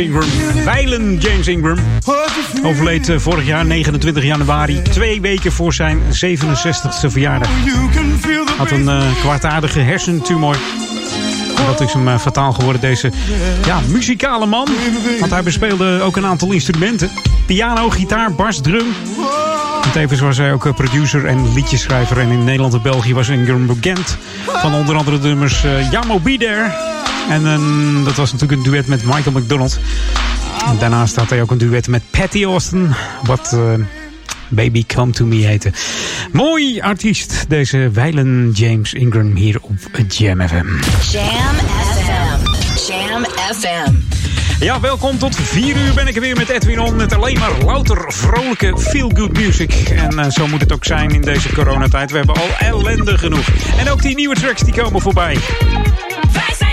Ingram. Weilen James Ingram. Overleed eh, vorig jaar 29 januari. Twee weken voor zijn 67ste verjaardag. Had een uh, kwaadaardige hersentumor. Dat is hem uh, fataal geworden, deze ja, muzikale man. Want hij bespeelde ook een aantal instrumenten. Piano, gitaar, bas, drum. En tevens was hij ook producer en liedjeschrijver. En in Nederland en België was Ingram bekend. Van onder andere de nummers uh, Jamo There. En uh, dat was natuurlijk een duet met Michael McDonald. En daarnaast had hij ook een duet met Patty Austin. Wat... Uh, Baby Come To Me heette. Mooi artiest, deze Weilen James Ingram hier op Jam FM. Jam FM. Jam FM. Ja, welkom tot 4 uur ben ik er weer met Edwin On. Met alleen maar louter vrolijke feel-good music. En uh, zo moet het ook zijn in deze coronatijd. We hebben al ellende genoeg. En ook die nieuwe tracks die komen voorbij.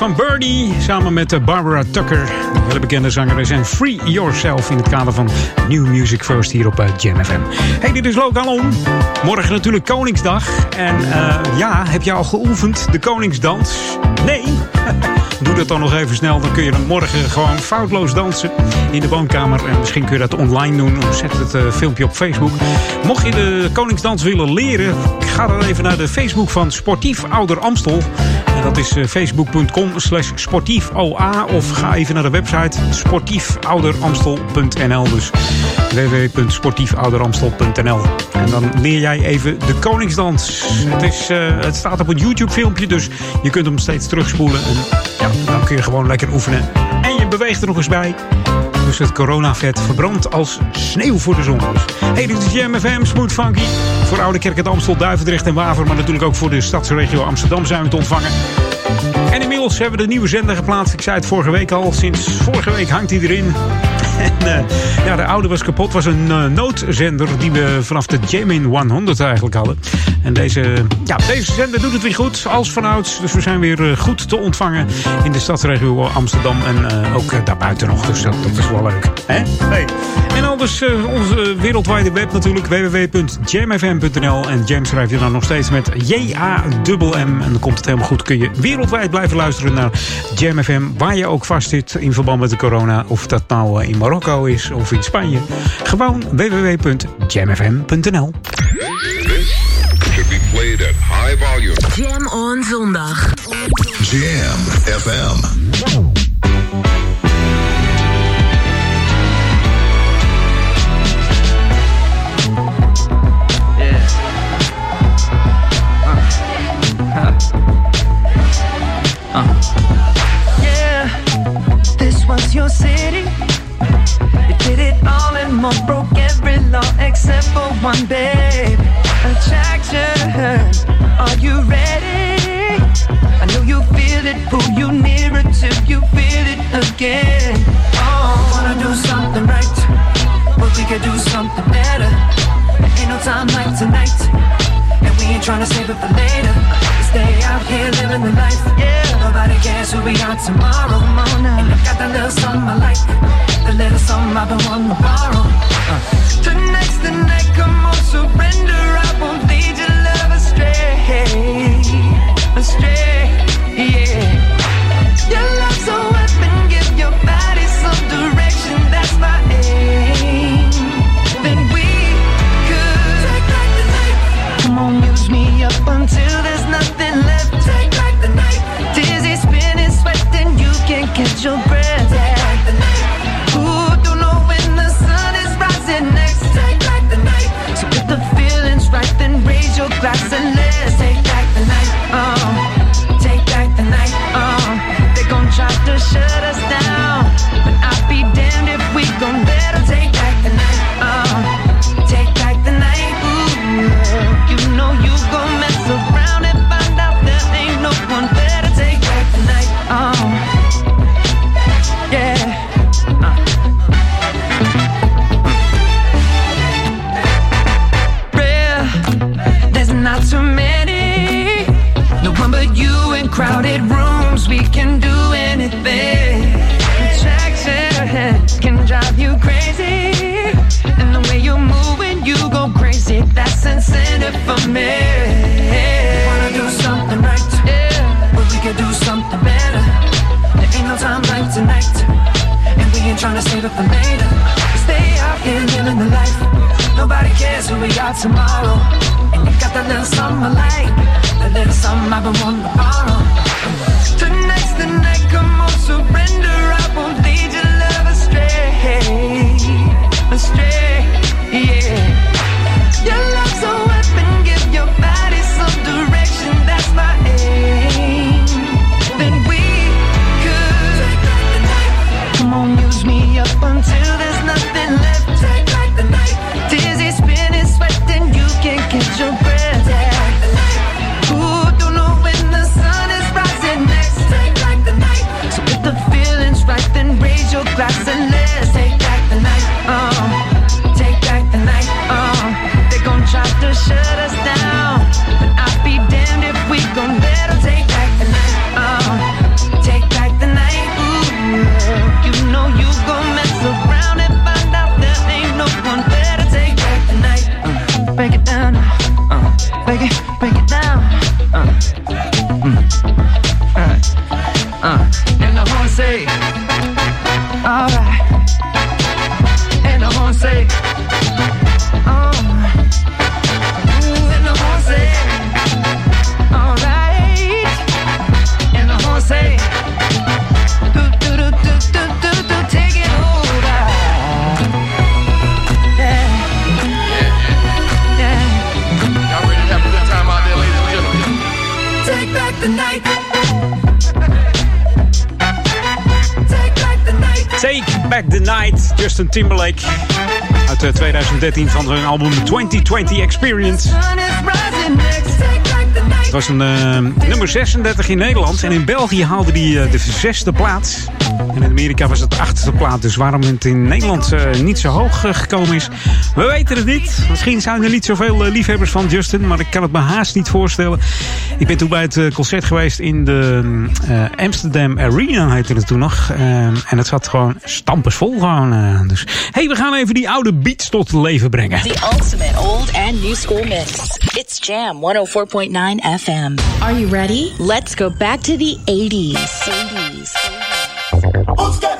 van Birdie. Samen met eh, Barbara Tucker, de hele bekende zangeres. En Free Yourself in het kader van New Music First hier op eh, Jam FM. Hey, dit is Logan On. Morgen natuurlijk Koningsdag. En uh, ja, heb je al geoefend de Koningsdans? Nee? Doe dat dan nog even snel. Dan kun je morgen gewoon foutloos dansen in de woonkamer. En misschien kun je dat online doen. Zet het filmpje op Facebook. Mocht je de Koningsdans willen leren, ga dan even naar de Facebook van Sportief Ouder Amstel. Dat is facebook.com slash sportiefoa. Of ga even naar de website sportiefouderamstel.nl. Dus www.sportiefouderamstel.nl. En dan leer jij even de Koningsdans. Het, is, het staat op een YouTube filmpje, dus je kunt hem steeds terugspoelen. En ja, dan kun je gewoon lekker oefenen. En je beweegt er nog eens bij. Dus het coronavet verbrandt als sneeuw voor de zon. Hey, dit is Jam FM, Smooth Funky. Voor Oude Kerk, het Amstel, Duivendrecht en Waver. Maar natuurlijk ook voor de stadsregio Amsterdam zijn we te ontvangen. En inmiddels hebben we de nieuwe zender geplaatst. Ik zei het vorige week al. Sinds vorige week hangt hij erin. En uh, ja, de oude was kapot. was een uh, noodzender die we vanaf de Jamin 100 eigenlijk hadden. En deze, ja, deze zender doet het weer goed, als vanouds. Dus we zijn weer uh, goed te ontvangen in de stadsregio Amsterdam. En ook daarbuiten nog. Dus dat, dat, is wel leuk. Hè? Hey. En anders onze wereldwijde web natuurlijk. www.jamfm.nl En Jam schrijf je dan nog steeds met J-A-M-M. En dan komt het helemaal goed. Kun je wereldwijd blijven luisteren naar Jam FM. Waar je ook vast zit in verband met de corona. Of dat nou in Marokko is of in Spanje. Gewoon www.jamfm.nl. Jam on zondag. Jam FM. Was your city. You did it all and more, broke every law except for one, babe. Attraction, are you ready? I know you feel it, pull you nearer till you feel it again. Oh, wanna do something right, but we could do something better. There ain't no time like tonight, and we ain't trying to save it for later. Stay out here living the life, yeah. Nobody cares who we are tomorrow. And I got that little something I like, the little something I've been wanting to borrow. Uh. Tonight's the night, come on, surrender. I won't lead your love astray, astray, yeah. Your love's a weapon, give your body some direction. That's my aim. Then we could the. Come on, use me up until there's glass and trying to save it for later. Stay out here living the life. Nobody cares who we are tomorrow. And you got that little something I like. That little something I've been wanting to borrow. Tonight's the night, come on, surrender. I won't lead your love astray. Astray, Justin Timberlake. Uit eh, 2013 van zijn album 2020 Experience. Het was een eh, nummer 36 in Nederland. En in België haalde die eh, de zesde plaats. En in Amerika was het de achtste plaats. Dus waarom het in Nederland niet zo hoog gekomen is, we weten het niet. Misschien zijn er niet zoveel liefhebbers van Justin, maar ik kan het me haast niet voorstellen. Ik ben toen bij het eh, concert geweest in de uh, Amsterdam Arena, heette het toen nog. Uh, en het zat gewoon stampersvol gewoon. Uh, dus hey, we gaan even die oude beats tot leven brengen. The ultimate old and new school mix. It's Jam 104.9 FM. Are you ready? Let's go back to the 80s. 80s.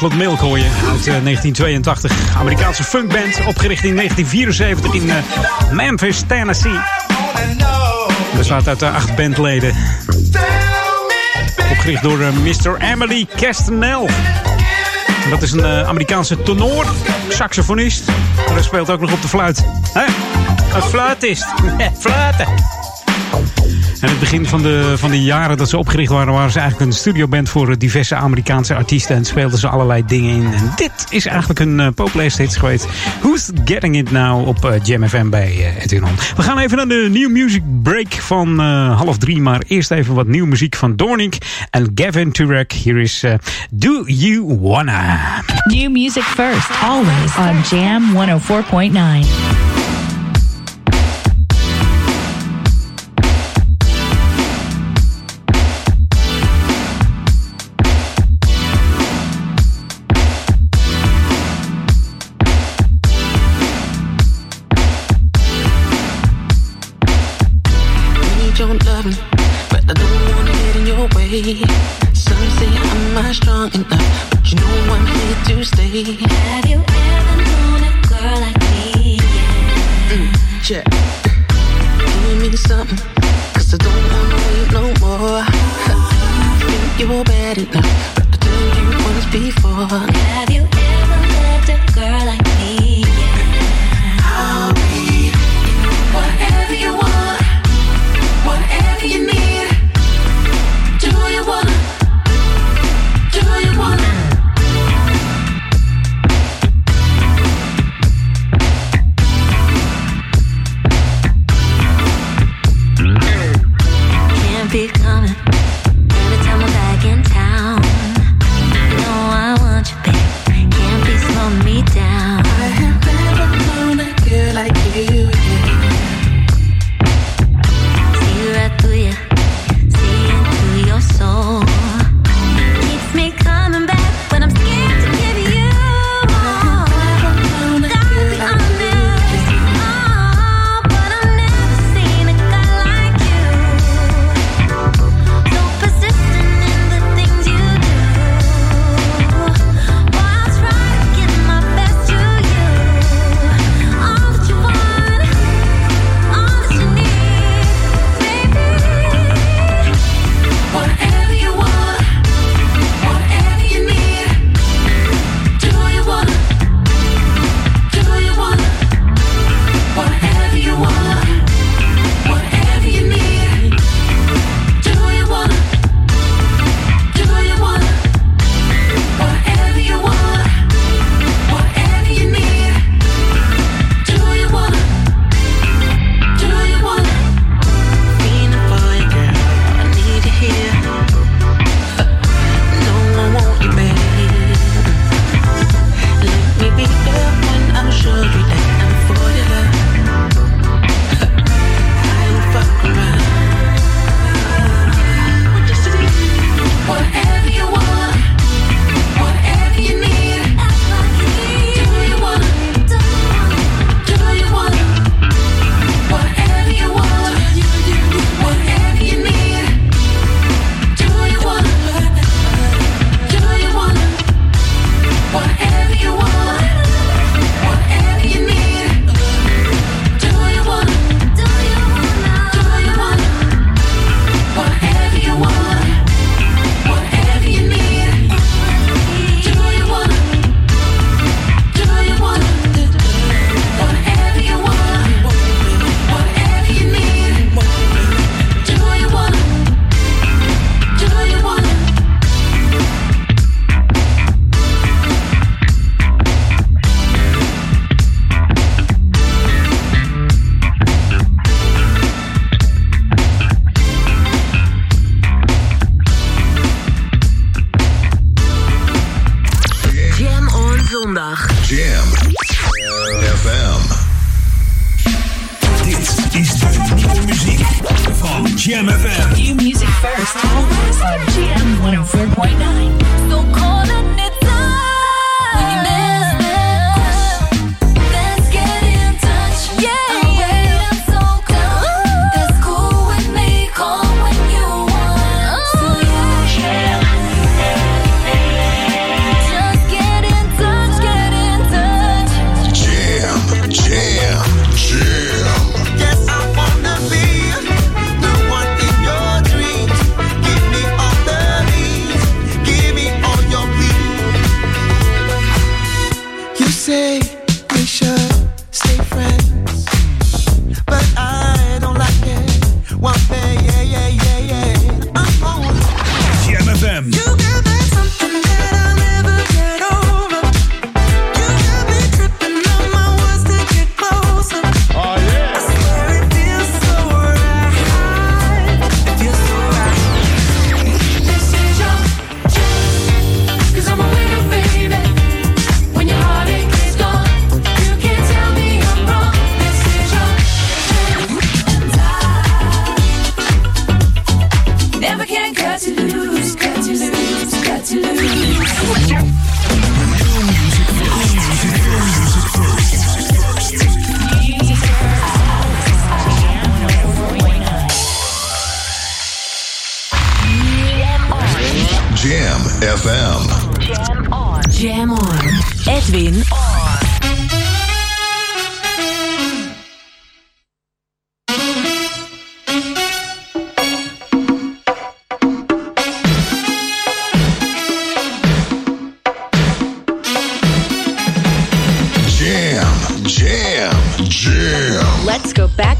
Chocolate Milk hoor je. Uit eh, 1982. Amerikaanse funkband. Opgericht in 1974 in eh, Memphis, Tennessee. Bestaat uit eh, acht bandleden. Opgericht door Mr. Emily Castanel. Dat is een Amerikaanse tenor, saxofonist. Hij speelt ook nog op de fluit. Hè? Een fluitist. Fluiten. En het begin van de, van de jaren dat ze opgericht waren, waren ze eigenlijk een studioband voor eh, diverse Amerikaanse artiesten. En speelden ze allerlei dingen in. En dit is eigenlijk een uh, geweest. Who's Getting It Now op eh, Jam FM bij uh, Edwin We gaan even naar de New Music Break van uh, half drie. Maar eerst even wat nieuwe muziek van Dornick en Gavin Turek. Hier is Do You Wanna. New music first, always on Jam 104.9.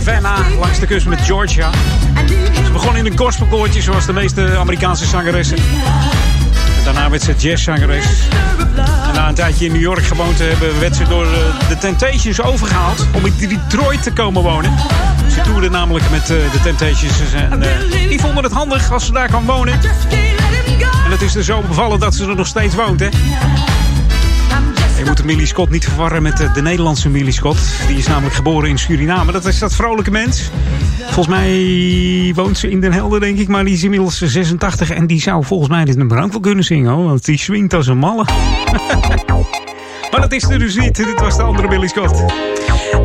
Savannah, langs de kust met Georgia. Ze begon in een gospelkoortje, zoals de meeste Amerikaanse zangeressen. En daarna werd ze jazzzangeres. En na een tijdje in New York gewoond te hebben, werd ze door eh, de Temptations overgehaald om in Detroit te komen wonen. Ze toerde namelijk met eh, de Temptations en eh, die vonden het handig als ze daar kan wonen. En het is er zo bevallen dat ze er nog steeds woont, hè? Je moet de Millie Scott niet verwarren met de, de Nederlandse Millie Scott. Die is namelijk geboren in Suriname. Dat is dat vrolijke mens. Volgens mij woont ze in Den Helder, denk ik. Maar die is inmiddels 86. En die zou volgens mij dit nummer ook wel kunnen zingen. Hoor, want die swingt als een malle. maar dat is er dus niet. Dit was de andere Millie Scott.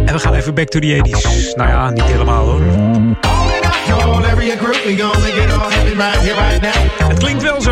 En we gaan even back to the 80s. Nou ja, niet helemaal hoor. Het klinkt wel zo.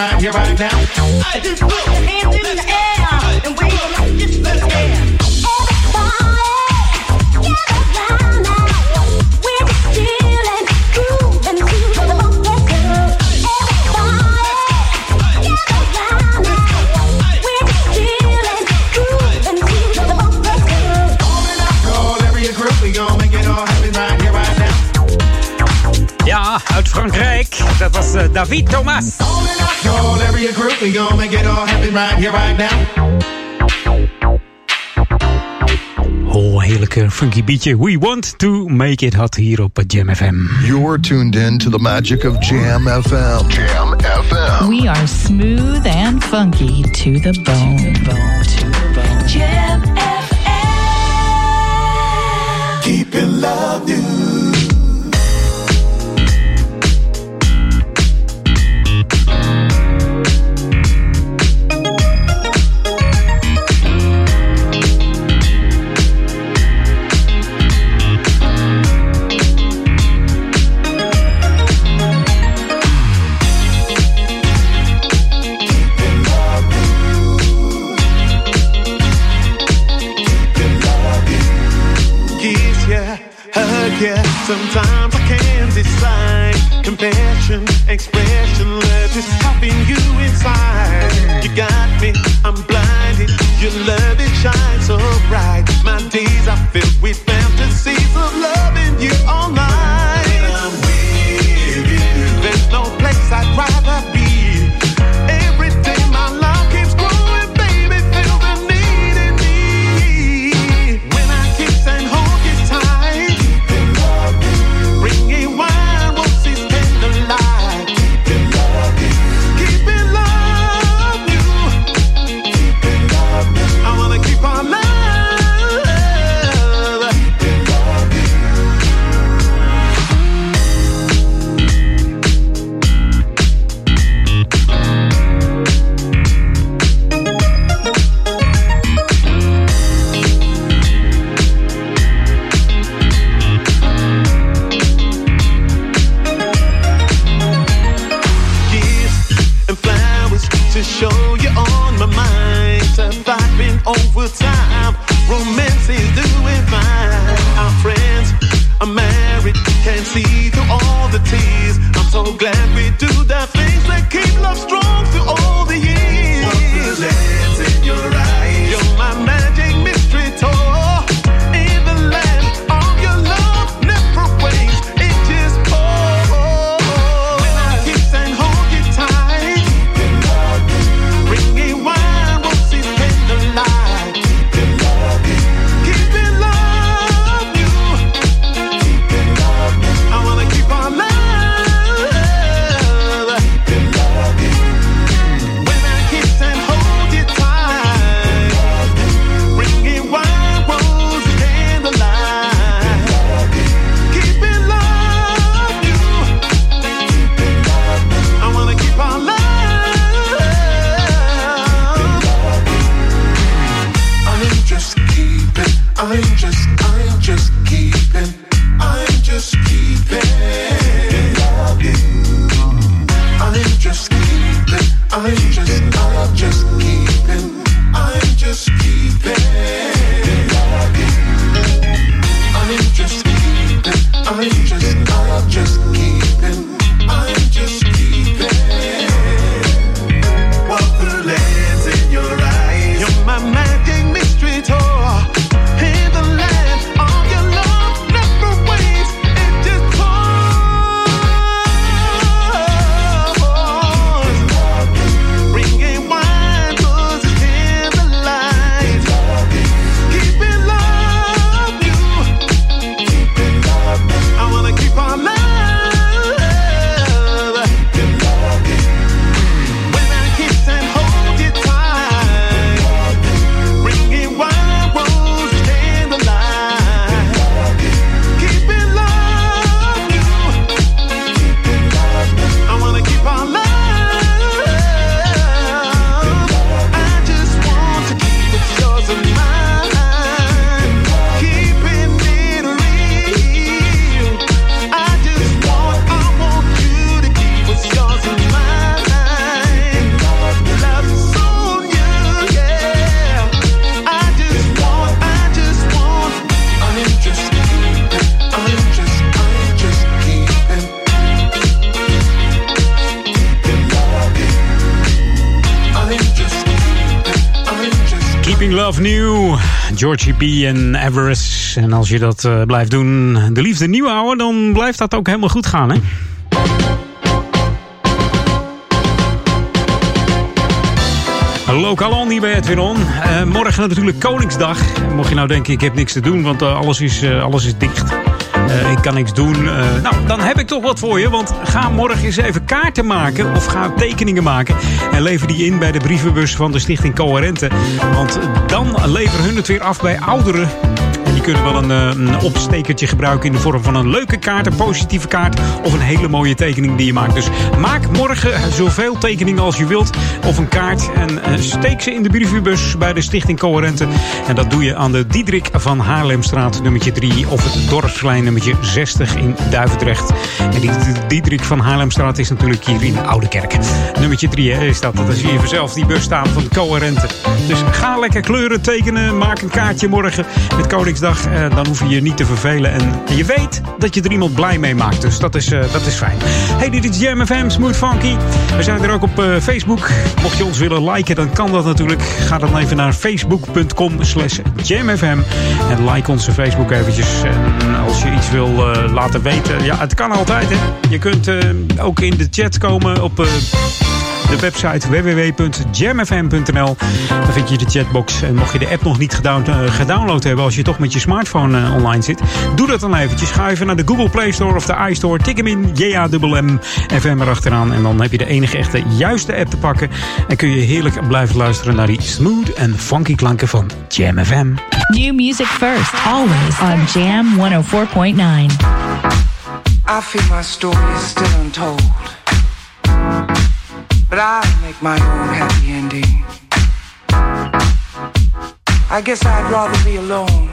right here, right now. Put your hands in the Frankrijk. Dat was eh, David Thomas. Call every group, we gon' make it all happen right here, right now. Oh, heerlijke funky beatje. We want to make it hot hier op Jam FM. You're tuned in to the magic of Jam FM. Jam FM. We are smooth and funky to the bone. Jam Keep it love you. Sometimes I can't decide. Compassion, expression, love is helping you inside. You got me, I'm blinded. Your love Georgie B en Everest. En als je dat eh, blijft doen, de liefde nieuw houden, dan blijft dat ook helemaal goed gaan, hè? Lokaal hier bij Edwin On. Eh, morgen natuurlijk Koningsdag. Mocht je nou denken, ik heb niks te doen, want eh, alles, is, alles is dicht. Ik kan niks doen. Nou, dan heb ik toch wat voor je. Want ga morgen eens even kaarten maken. Of ga tekeningen maken. Lever die in bij de brievenbus van de Stichting Coherente. Want dan leveren hun het weer af bij ouderen. Die kunnen wel een, eh, een opstekertje gebruiken in de vorm van een leuke kaart, een positieve kaart of een hele mooie tekening die je maakt. Dus maak morgen zoveel tekeningen als je wilt of een kaart en eh, steek ze in de brievenbus bij de Stichting Coherente. En dat doe je aan de Diederik van Haarlemstraat nummertje 3 of het Dorpsplein nummertje 60 in Duivendrecht. En die Diederik van Haarlemstraat is natuurlijk hier in Oude Kerk. Nummertje 3 hè, is dat. Dan zie je vanzelf die bus staan van Coherente. Dus ga lekker kleuren tekenen, maak een kaartje morgen met Koningsdag. Eh, dan hoef je je niet te vervelen. En, je weet dat je er iemand blij mee maakt. Dus dat is, eh, dat is fijn. Hey, dit is Jam FM, Smooth Funky. We zijn er ook op eh, Facebook. Mocht je ons willen liken, dan kan dat natuurlijk. Ga dan even naar facebook.com slash jamfm. En like onze Facebook eventjes. En als je iets wil laten weten. Ja, het kan altijd, hè. Je kunt ook in de chat komen op... de website www.jamfm.nl. Daar vind je de chatbox. En mocht je de app nog niet gedown- eh, gedownload hebben als je toch met je smartphone eh, online zit, doe dat dan eventjes. Ga even naar de Google Play Store of de iStore. Tik hem in, JAMM FM erachteraan. En dan heb je de enige echte juiste app te pakken. En kun je heerlijk blijven luisteren naar die smooth en funky klanken van Jam FM. New music first, always on Jam 104.9. I feel my story is still untold. But I make my own happy ending. I guess I'd rather be alone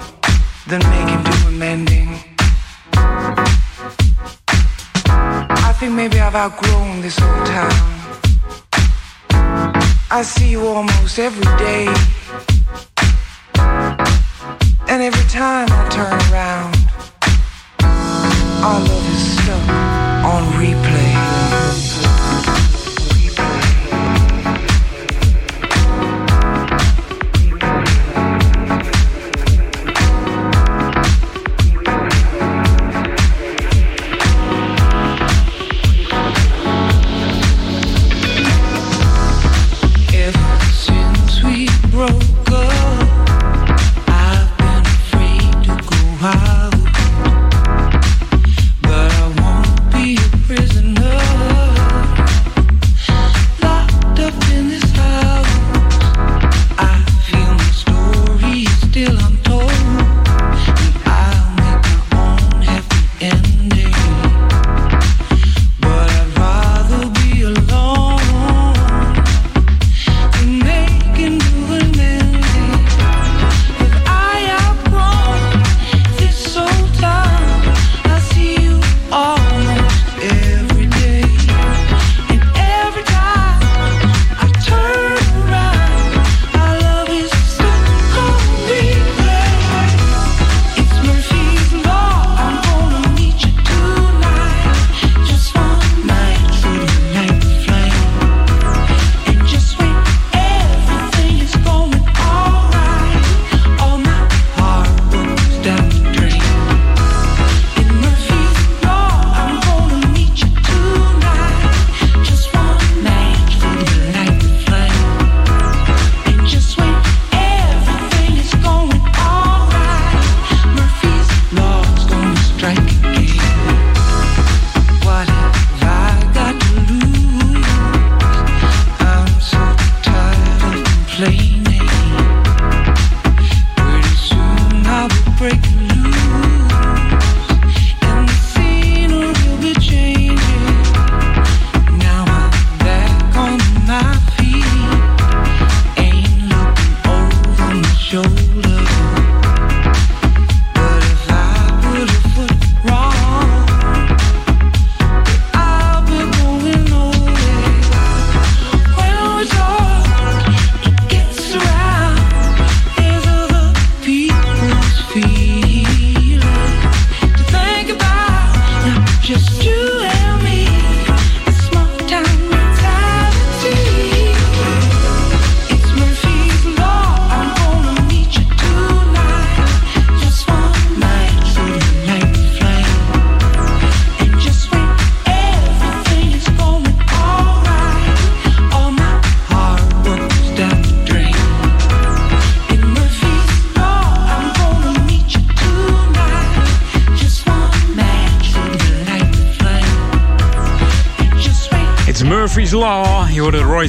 than make him do amending. I think maybe I've outgrown this old town. I see you almost every day. And every time I turn around, our love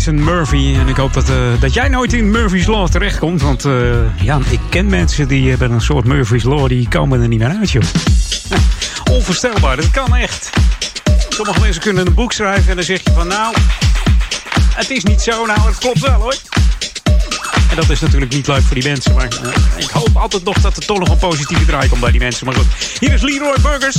En Murphy. En ik hoop dat, eh, dat jij nooit in Murphy's Law terechtkomt. Want eh, ja, ik ken mensen die hebben een soort Murphy's Law. Die komen er niet meer uit, joh. Onvoorstelbaar, dat kan echt. Sommige mensen kunnen een boek schrijven en dan zeg je van nou... Het is niet zo, nou het klopt wel hoor. En dat is natuurlijk niet leuk voor die mensen. Maar eh, ik hoop altijd nog dat er toch nog een positieve draai komt bij die mensen. Maar goed, hier is Leroy Burgers.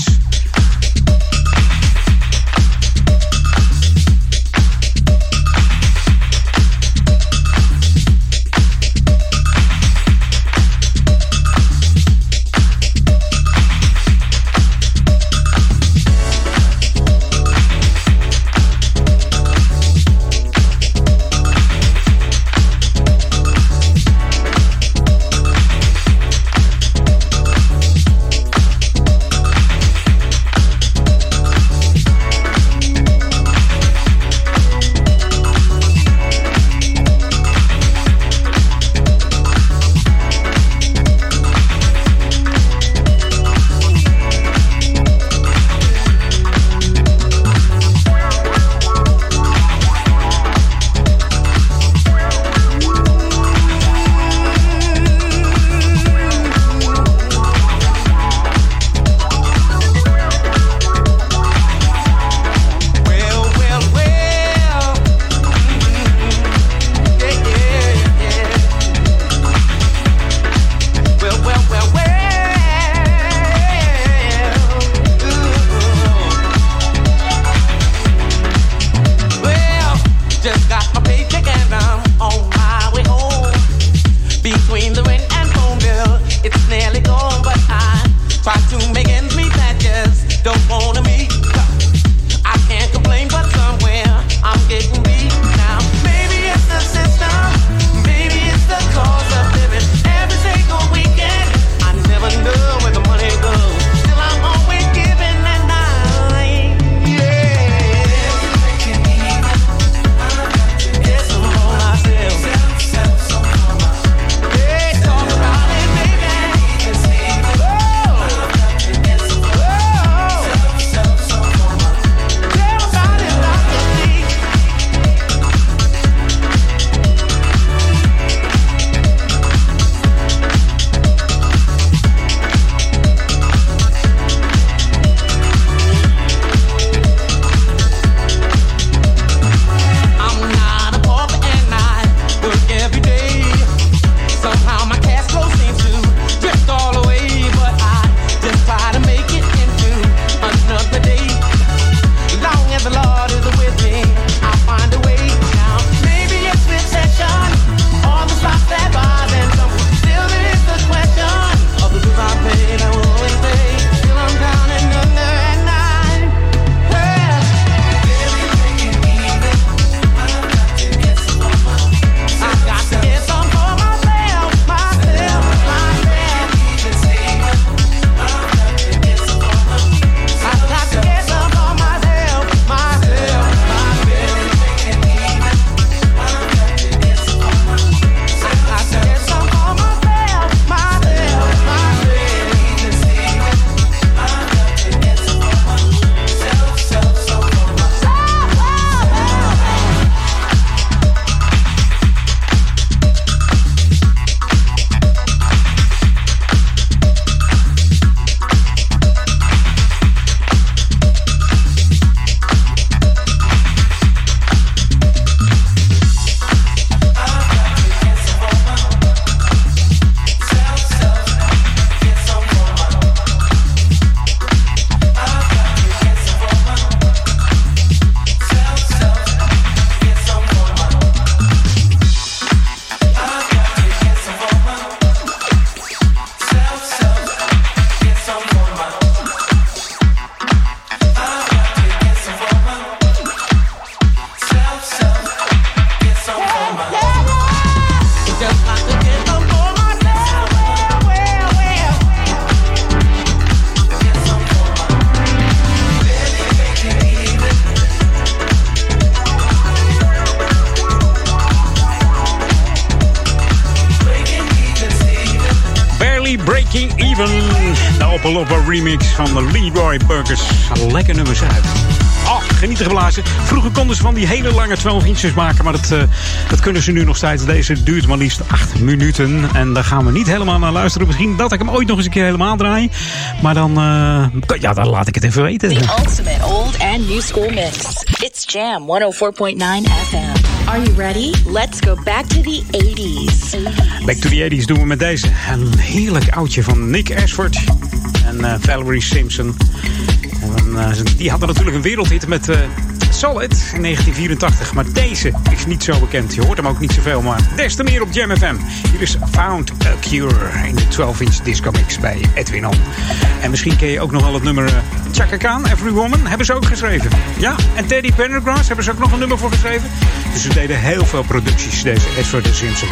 Breaking Even. De Opeloppa remix van de Leroy Burgers. Lekker nummers uit. Oh, genieten geblazen. Vroeger konden ze van die hele lange 12 inches maken, maar dat, eh, dat kunnen ze nu nog steeds. Deze duurt maar liefst 8 minuten. En daar gaan we niet helemaal naar luisteren. Misschien dat ik hem ooit nog eens een keer helemaal draai. Maar dan, eh, ja, dan laat ik het even weten. The ultimate old and new school mix. It's Jam 104.9 FM. Are you ready? Let's go back to the 80s. Back to the 80s doen we met deze. Een heerlijk oudje van Nick Ashford en eh, Valerie Simpson. En eh, die hadden natuurlijk een wereldhit met eh, Solid in 1984. Maar deze is niet zo bekend. Je hoort hem ook niet zoveel, maar des te meer op Jam FM. Hier is Found a Cure in de 12-inch disco mix bij Edwin On. En misschien ken je ook nog wel het nummer eh, Chaka Khan, Every Woman. Hebben ze ook geschreven. Ja, en Teddy Pendergrass hebben ze ook nog een nummer voor geschreven. Dus ze deden heel veel producties, deze Edward en Simpson.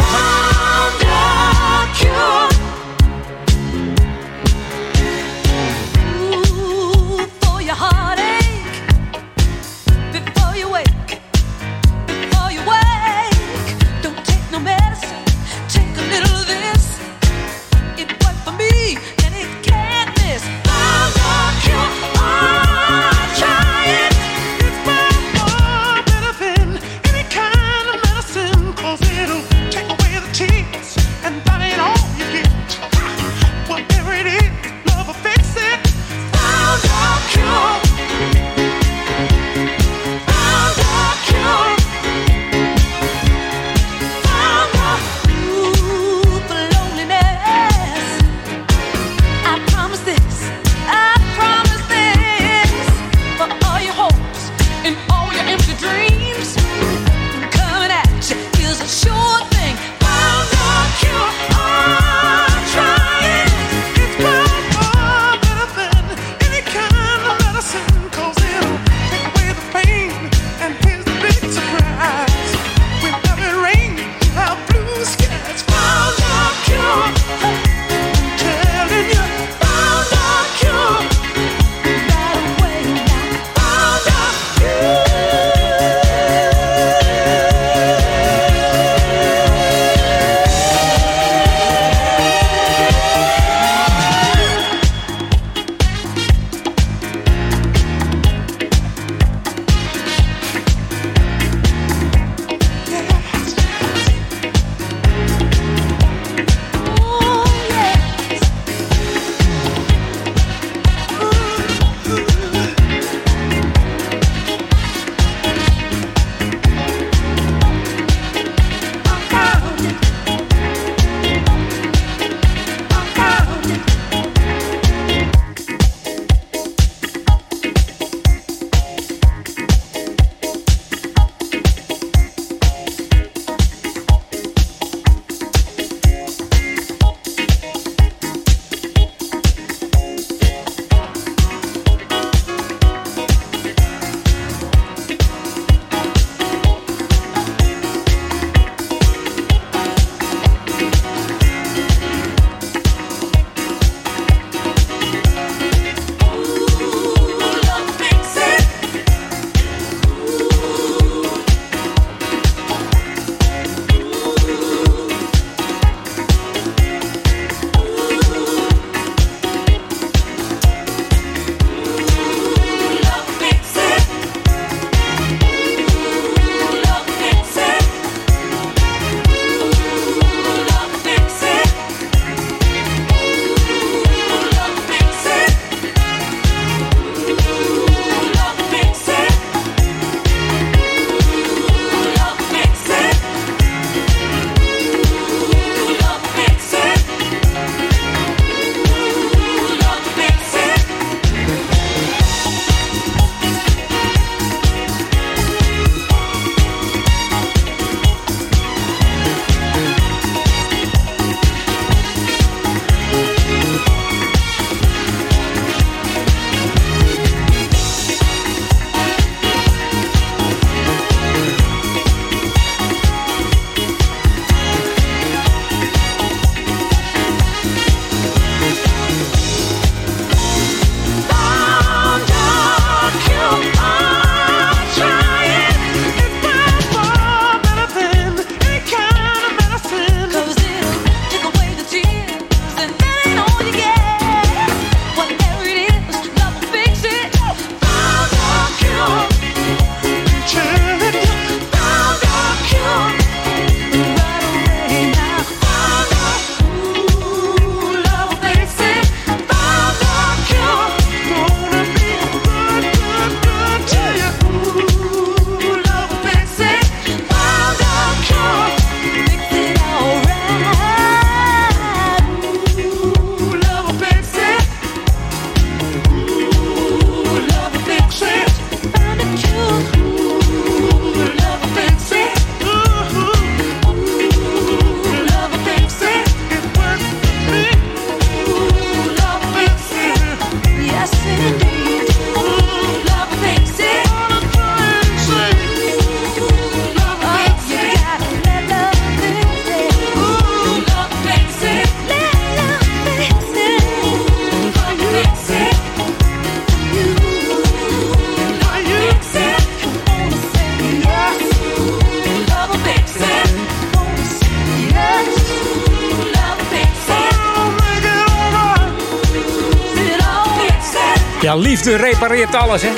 Liefde repareert alles, hè.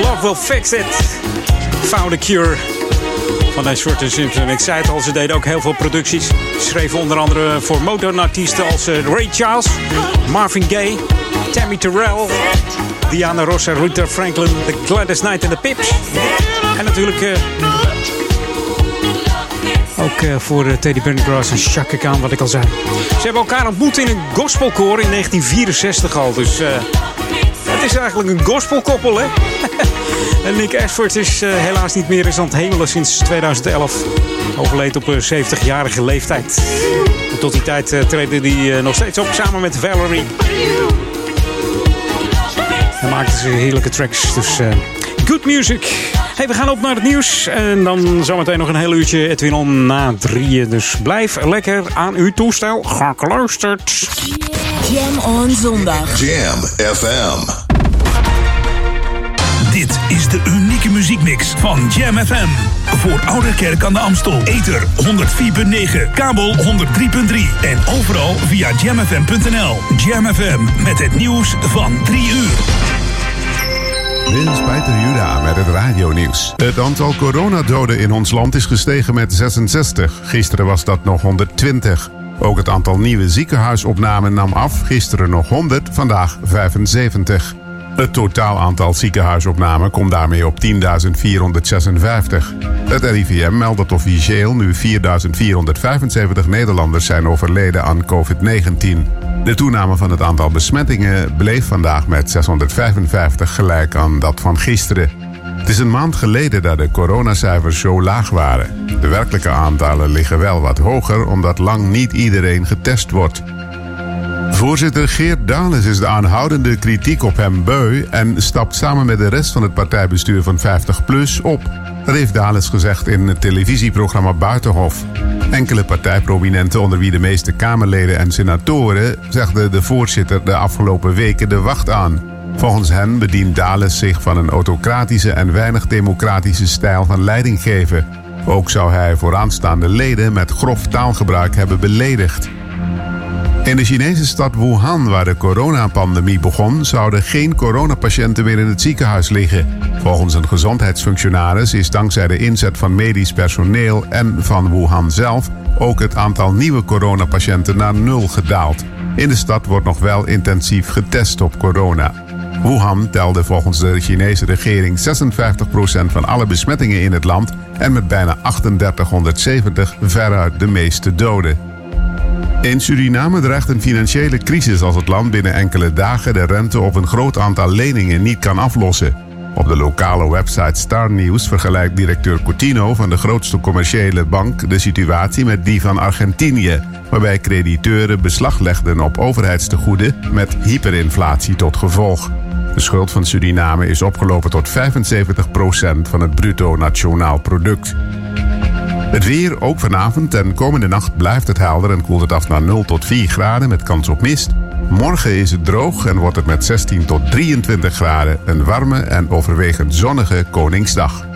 Love will fix it. Found a cure. Van deze soort Simpson. Ik zei het al, ze deden ook heel veel producties. Schreven onder andere voor motorartiesten als eh, Ray Charles, Marvin Gaye, Tammy Terrell, Diana Ross en Ruther Franklin, The Gladys Knight en de Pips. En natuurlijk eh, ook eh, voor Teddy Pendergrass en Chaka Khan, wat ik al zei. Ze hebben elkaar ontmoet in een gospelkoor in 1964 al. Dus het is eigenlijk een gospelkoppel, hè? en Nick Ashford is eh, helaas niet meer eens aan het hemelen sinds 2011. Overleed op een 70-jarige leeftijd. En tot die tijd uh, treden hij nog steeds op samen met Valerie. En maakten ze heerlijke tracks. Dus eh, good music. Hey, we gaan op naar het nieuws. En dan zometeen nog een heel uurtje Edwin on na drieën. Dus blijf lekker aan uw toestel gekluisterd. Jam on zondag. Jam FM. Dit is de unieke muziekmix van Jam FM. Voor Oude Kerk aan de Amstel. Ether 104.9, kabel 103.3 en overal via jamfm.nl. Jam FM met het nieuws van 3 uur. Is Peter Juda met het radionieuws. Het aantal coronadoden in ons land is gestegen met 66. Gisteren was dat nog 120. Ook het aantal nieuwe ziekenhuisopnamen nam af. Gisteren nog 100, vandaag 75. Het totaal aantal ziekenhuisopnamen komt daarmee op 10.456. Het RIVM meldt dat officieel nu 4.475 Nederlanders zijn overleden aan COVID-19. De toename van het aantal besmettingen bleef vandaag met 655 gelijk aan dat van gisteren. Het is een maand geleden dat de coronacijfers zo laag waren. De werkelijke aantallen liggen wel wat hoger omdat lang niet iedereen getest wordt. Voorzitter Geert Dales is de aanhoudende kritiek op hem beu en stapt samen met de rest van het partijbestuur van 50PLUS op. Dat heeft Dales gezegd in het televisieprogramma Buitenhof. Enkele partijprominenten, onder wie de meeste Kamerleden en senatoren, zegden de voorzitter de afgelopen weken de wacht aan. Volgens hen bedient Dales zich van een autocratische en weinig democratische stijl van leiding geven. Ook zou hij vooraanstaande leden met grof taalgebruik hebben beledigd. In de Chinese stad Wuhan, waar de coronapandemie begon, zouden geen coronapatiënten meer in het ziekenhuis liggen. Volgens een gezondheidsfunctionaris is dankzij de inzet van medisch personeel en van Wuhan zelf ook het aantal nieuwe coronapatiënten naar nul gedaald. In de stad wordt nog wel intensief getest op corona. Wuhan telde volgens de Chinese regering 56% van alle besmettingen in het land en met bijna 3870 veruit de meeste doden. In Suriname dreigt een financiële crisis als het land binnen enkele dagen de rente op een groot aantal leningen niet kan aflossen. Op de lokale website Star News vergelijkt directeur Coutinho van de grootste commerciële bank de situatie met die van Argentinië, waarbij crediteuren beslag legden op overheidstegoeden met hyperinflatie tot gevolg. De schuld van Suriname is opgelopen tot 75% van het bruto nationaal product. Het weer, ook vanavond en komende nacht blijft het helder en koelt het af naar 0 tot 4 graden met kans op mist. Morgen is het droog en wordt het met 16 tot 23 graden een warme en overwegend zonnige Koningsdag.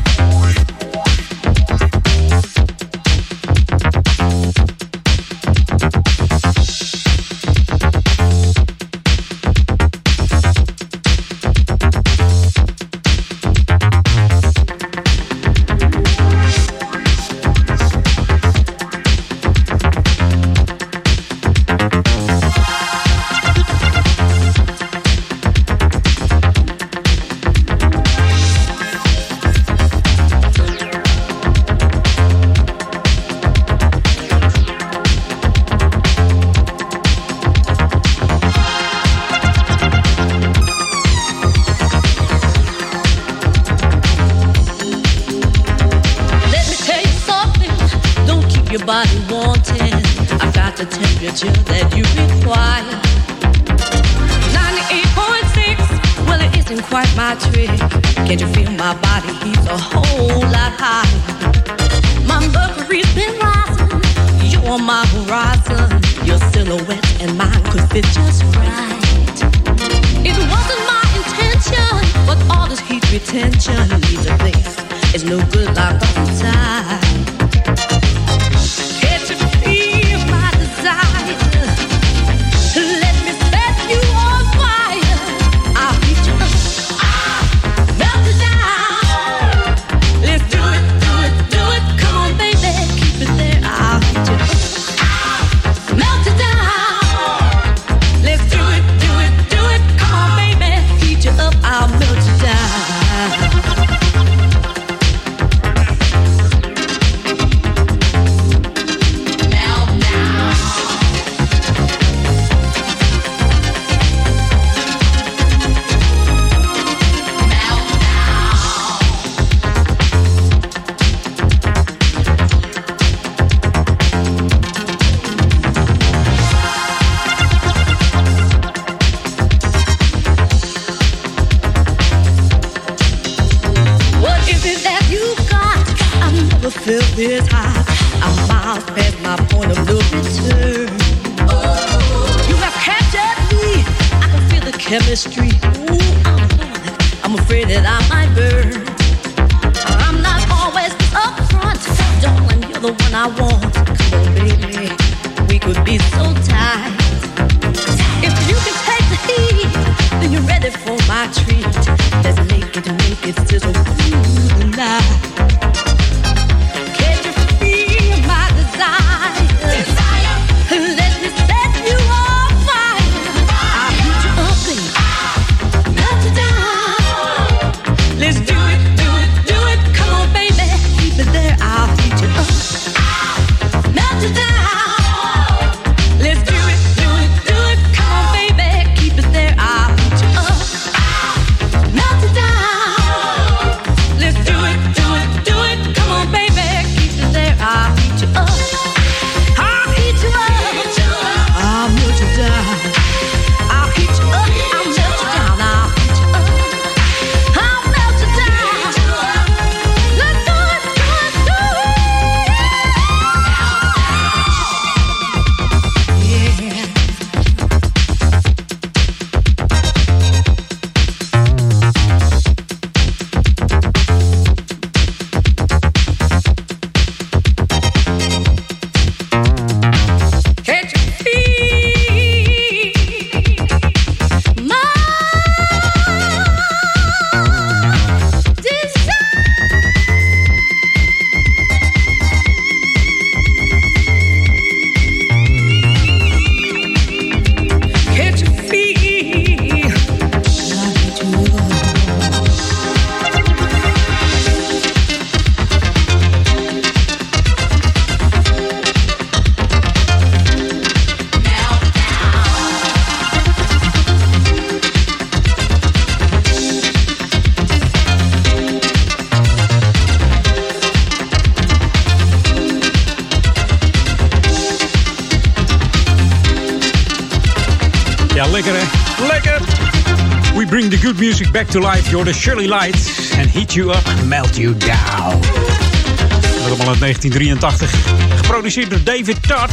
Back to life. You're the Shirley Light. And heat you up, melt you down. Dat allemaal uit 1983. Geproduceerd door David Todd.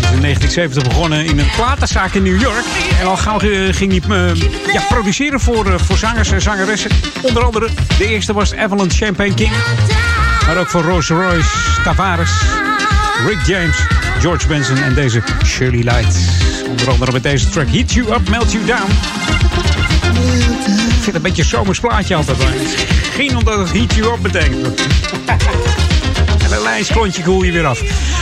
Is in 1970 begonnen in een platenzaak in New York. En al gauw eh, ging hij eh, ja, produceren voor, eh, voor zangers en zangeressen. Onder andere, de eerste was Evelyn Champagne King. Maar ook voor Rolls Royce, Tavares, Rick James, George Benson en deze Shirley Light. Onder andere met deze track Heat You Up, Melt You Down. Ik vind een beetje een zomers plaatje altijd. Geen omdat het Heat You Up betekent. Een lijns klontje koel je weer af.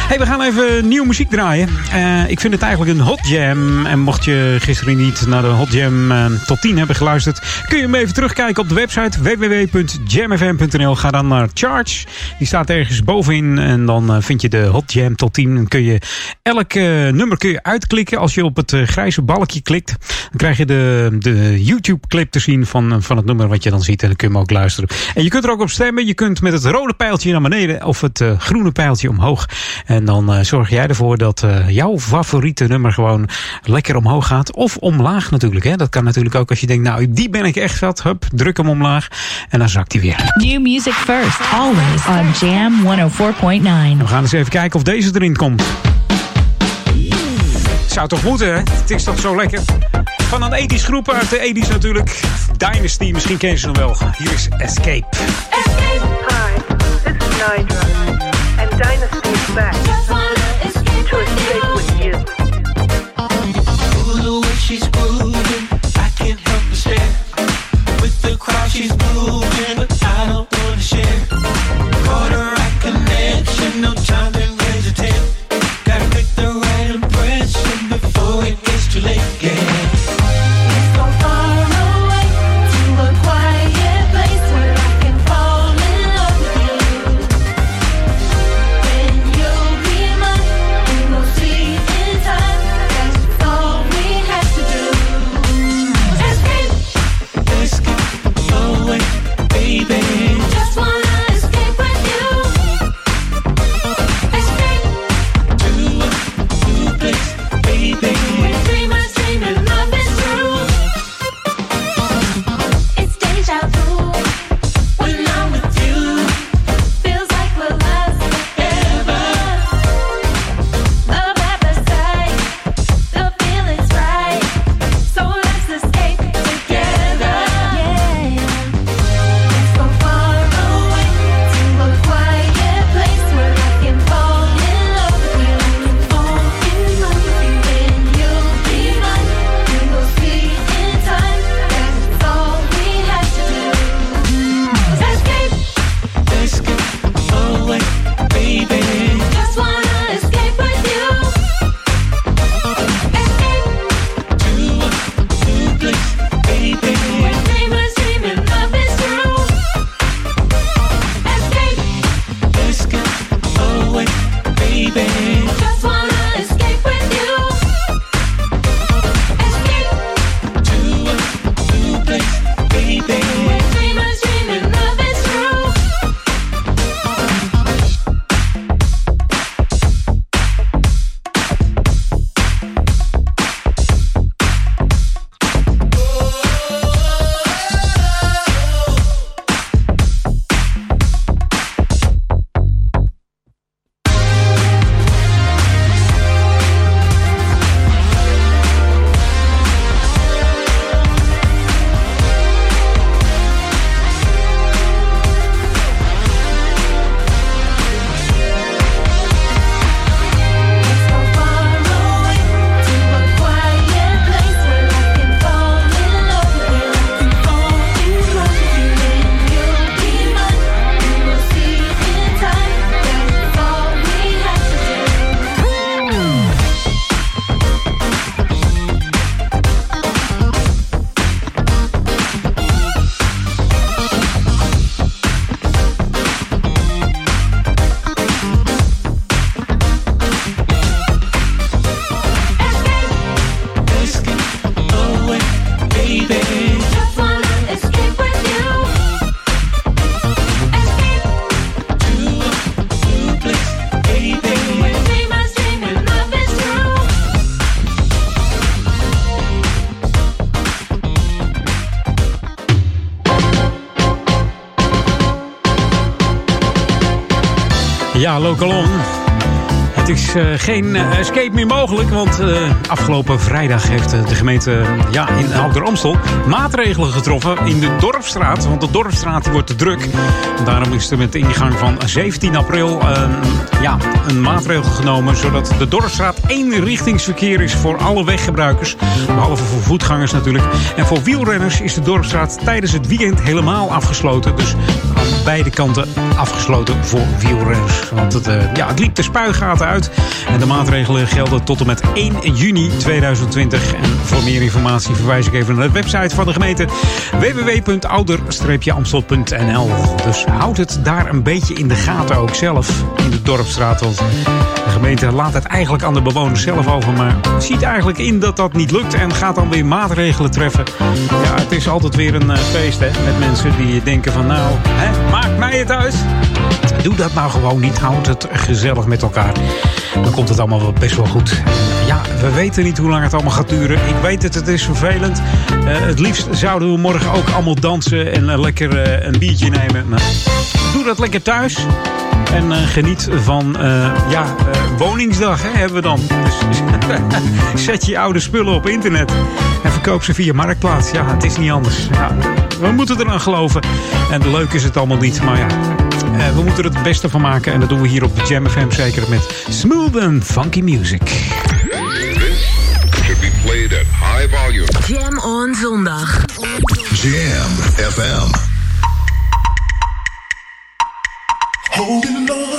Hey, we gaan even nieuwe muziek draaien. Eh, ik vind het eigenlijk een hot jam. En mocht je gisteren niet naar de hot jam eh, tot 10 hebben geluisterd... kun je hem even terugkijken op de website www.jamfm.nl. Ga dan naar Charge. Die staat ergens bovenin. En dan eh, vind je de hot jam tot 10. Dan kun je elk nummer kun je uitklikken. Als je op het grijze balkje klikt... dan krijg je de, de YouTube-clip te zien van, van het nummer wat je dan ziet. En dan kun je hem ook luisteren. En je kunt er ook op stemmen. Je kunt met het rode pijltje naar beneden... of het het eh, groene pijltje omhoog. En dan eh, zorg jij ervoor dat eh, jouw favoriete nummer gewoon lekker omhoog gaat. Of omlaag natuurlijk. Hè. Dat kan natuurlijk ook als je denkt, nou die ben ik echt zat. Hup, druk hem omlaag. En dan zakt hij weer. New music first, always on Jam 104.9. We gaan eens even kijken of deze erin komt. Zou toch moeten, hè? Het is toch zo lekker. Van een ethisch groep uit de 80s natuurlijk. Dynasty, misschien ken je ze nog wel. Hier is Escape. Hi, this is and Dynasty is back to Ja, local on. Het is eh, geen eh, escape meer mogelijk, want eh, afgelopen vrijdag heeft de gemeente ja, in Ouder Amstel maatregelen getroffen in de Dorpstraat. Want de Dorpstraat wordt te druk. Daarom is er met de ingang van 17 april eh, ja, een maatregel genomen, zodat de Dorpstraat één richtingsverkeer is voor alle weggebruikers. Behalve voor voetgangers natuurlijk. En voor wielrenners is de Dorpstraat tijdens het weekend helemaal afgesloten. Dus aan beide kanten afgesloten voor wielrenners. Want het, ja, het liep de spuigaten uit. En de maatregelen gelden tot en met 1 juni 2020. En voor meer informatie verwijs ik even naar de website van de gemeente www.ouder-amstel.nl. Dus houd het daar een beetje in de gaten ook zelf in de dorpstraat. Want de gemeente laat het eigenlijk aan de bewoners zelf over. Maar ziet eigenlijk in dat dat niet lukt en gaat dan weer maatregelen treffen. Ja, het is altijd weer een eh, feest hè, met mensen die denken van nou, hè, maakt mij het uit. Doe dat nou gewoon niet. Houd het gezellig met elkaar. Dan komt het allemaal best wel goed. Ja, we weten niet hoe lang het allemaal gaat duren. Ik weet het, het is vervelend. Eh, het liefst zouden we morgen ook allemaal dansen en eh, lekker eh, een biertje nemen. Maar doe dat lekker thuis. En geniet van ja, Woningsdag hè, hebben we dan. Dus zet je oude spullen op internet en verkoop ze via Marktplaats. Ja, het is niet anders. Ja, we moeten eraan geloven. En leuk is het allemaal niet, maar ja, eh, we moeten er het beste van maken. En dat doen we hier op de Jam FM zeker met smooth and funky music. Should be played at high volume. Jam on zondag. Jam FM. Holding on,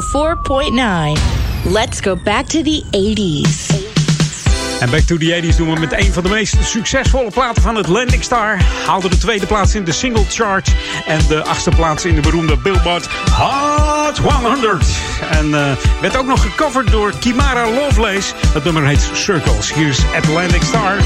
104.9. Let's go back to the 80s. En Back to the 80s doen we met een van de meest succesvolle platen van het Landing Star. Haalde de tweede plaats in de single chart. En de achtste plaats in de beroemde Billboard Hot 100. En eh, werd ook nog gecoverd door Kimara Lovelace. Het nummer heet Circles. Hier is Atlantic Star.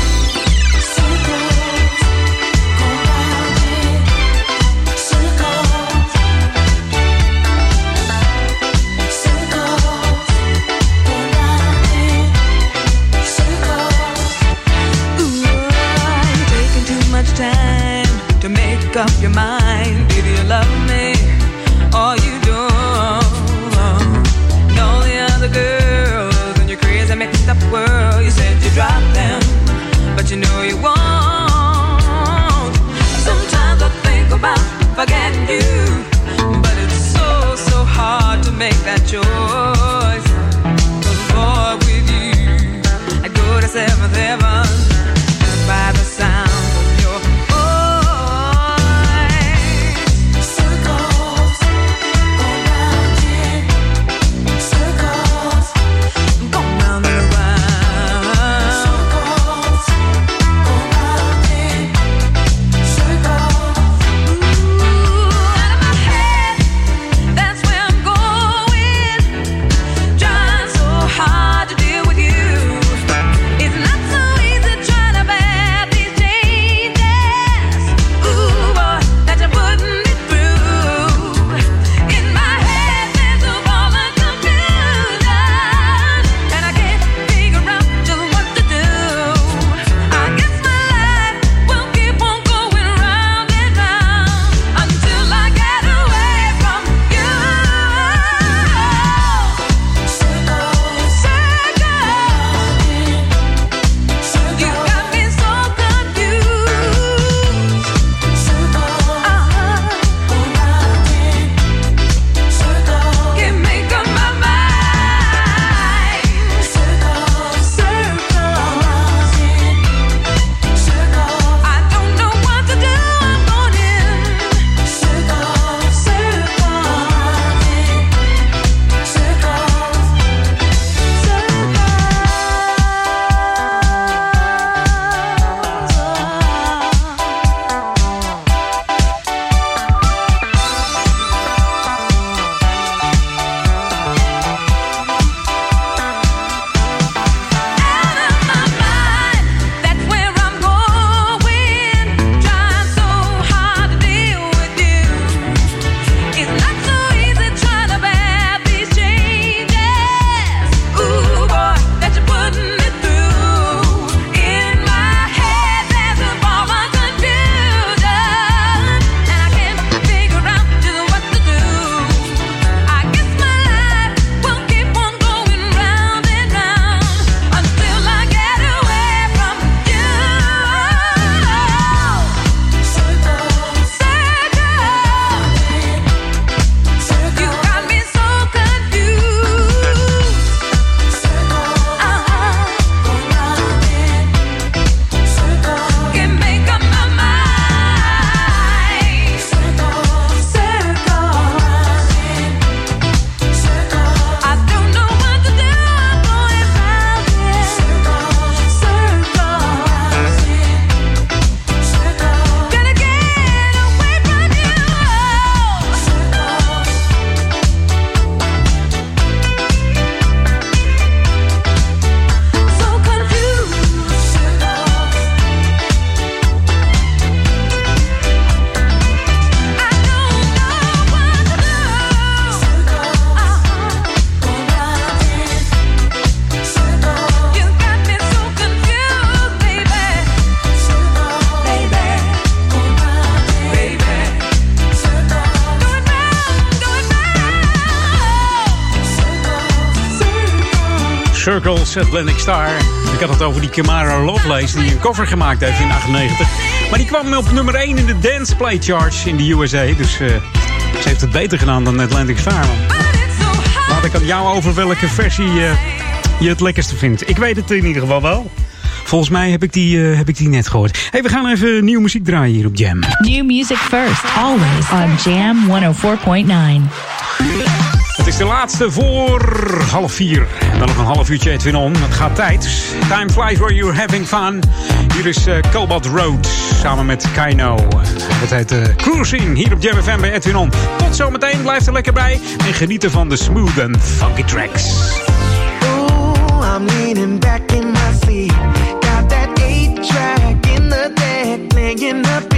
Atlantic Star. Ik had het over die Kimara Lovelace die een cover gemaakt heeft in 98. Maar die kwam op nummer 1 in de Dance Play Charts in de USA. Dus eh, ze heeft het beter gedaan dan Atlantic Star. Laat ik aan jou over welke versie eh, je het lekkerste vindt. Ik weet het in ieder geval wel. Volgens mij heb ik die, eh, heb ik die net gehoord. hey, we gaan even nieuwe muziek draaien hier op Jam. New music first, always on Jam 104.9. Het is de laatste voor half vier. Dan nog een half uurtje Edwin On. Het gaat tijd. Time flies where you're having fun. Hier is eh, Cobalt Road samen met Kaino. Het heet eh, uh, Cruising hier op Jam FM bij Edwin on. Tot zometeen. Blijf er lekker bij. En genieten van de smooth en funky tracks. I'm back in my. Got that eight track in the up.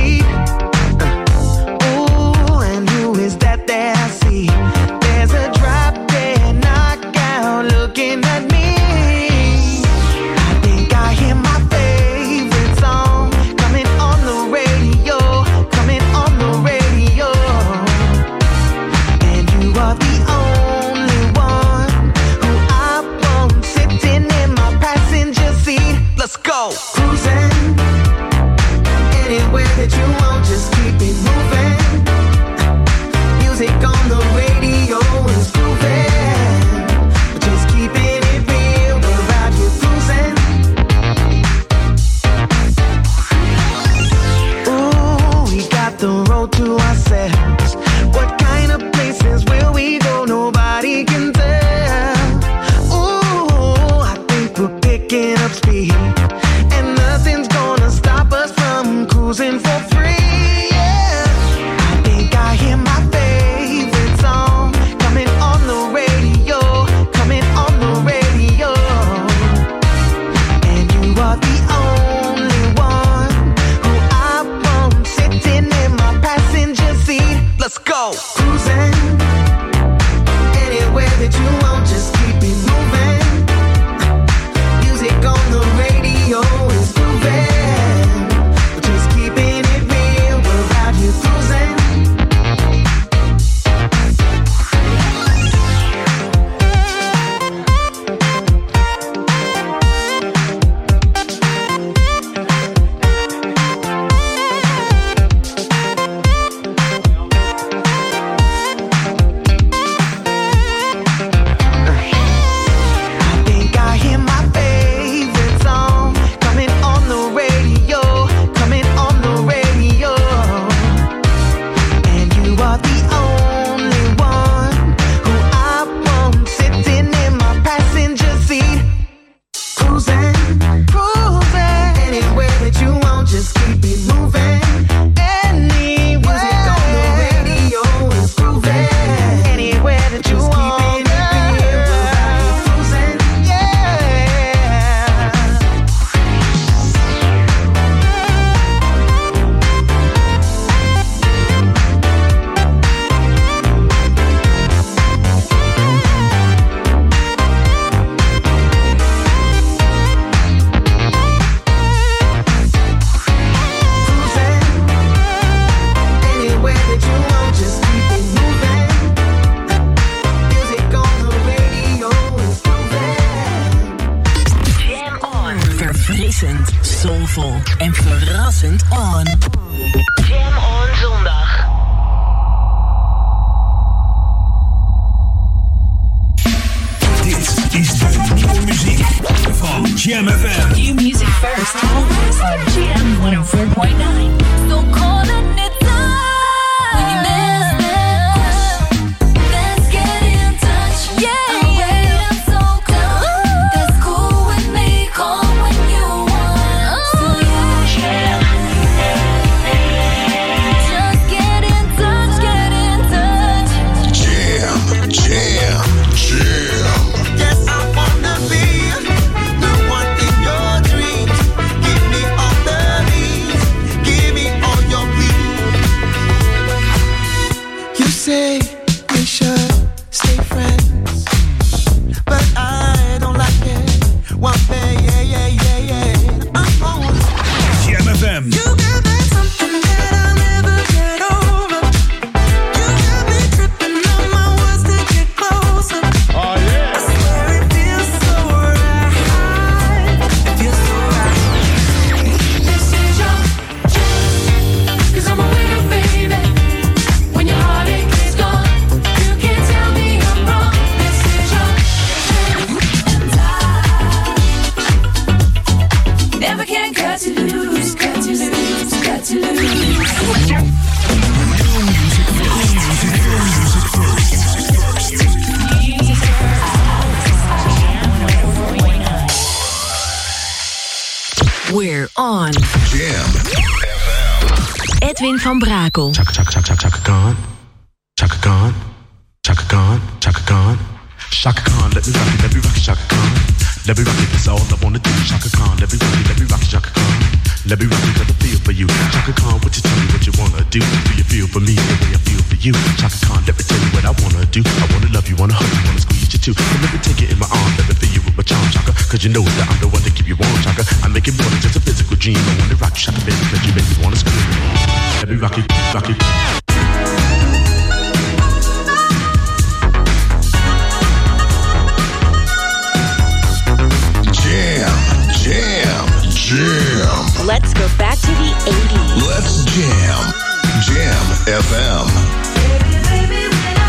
Let's jam. Jam FM. Khan,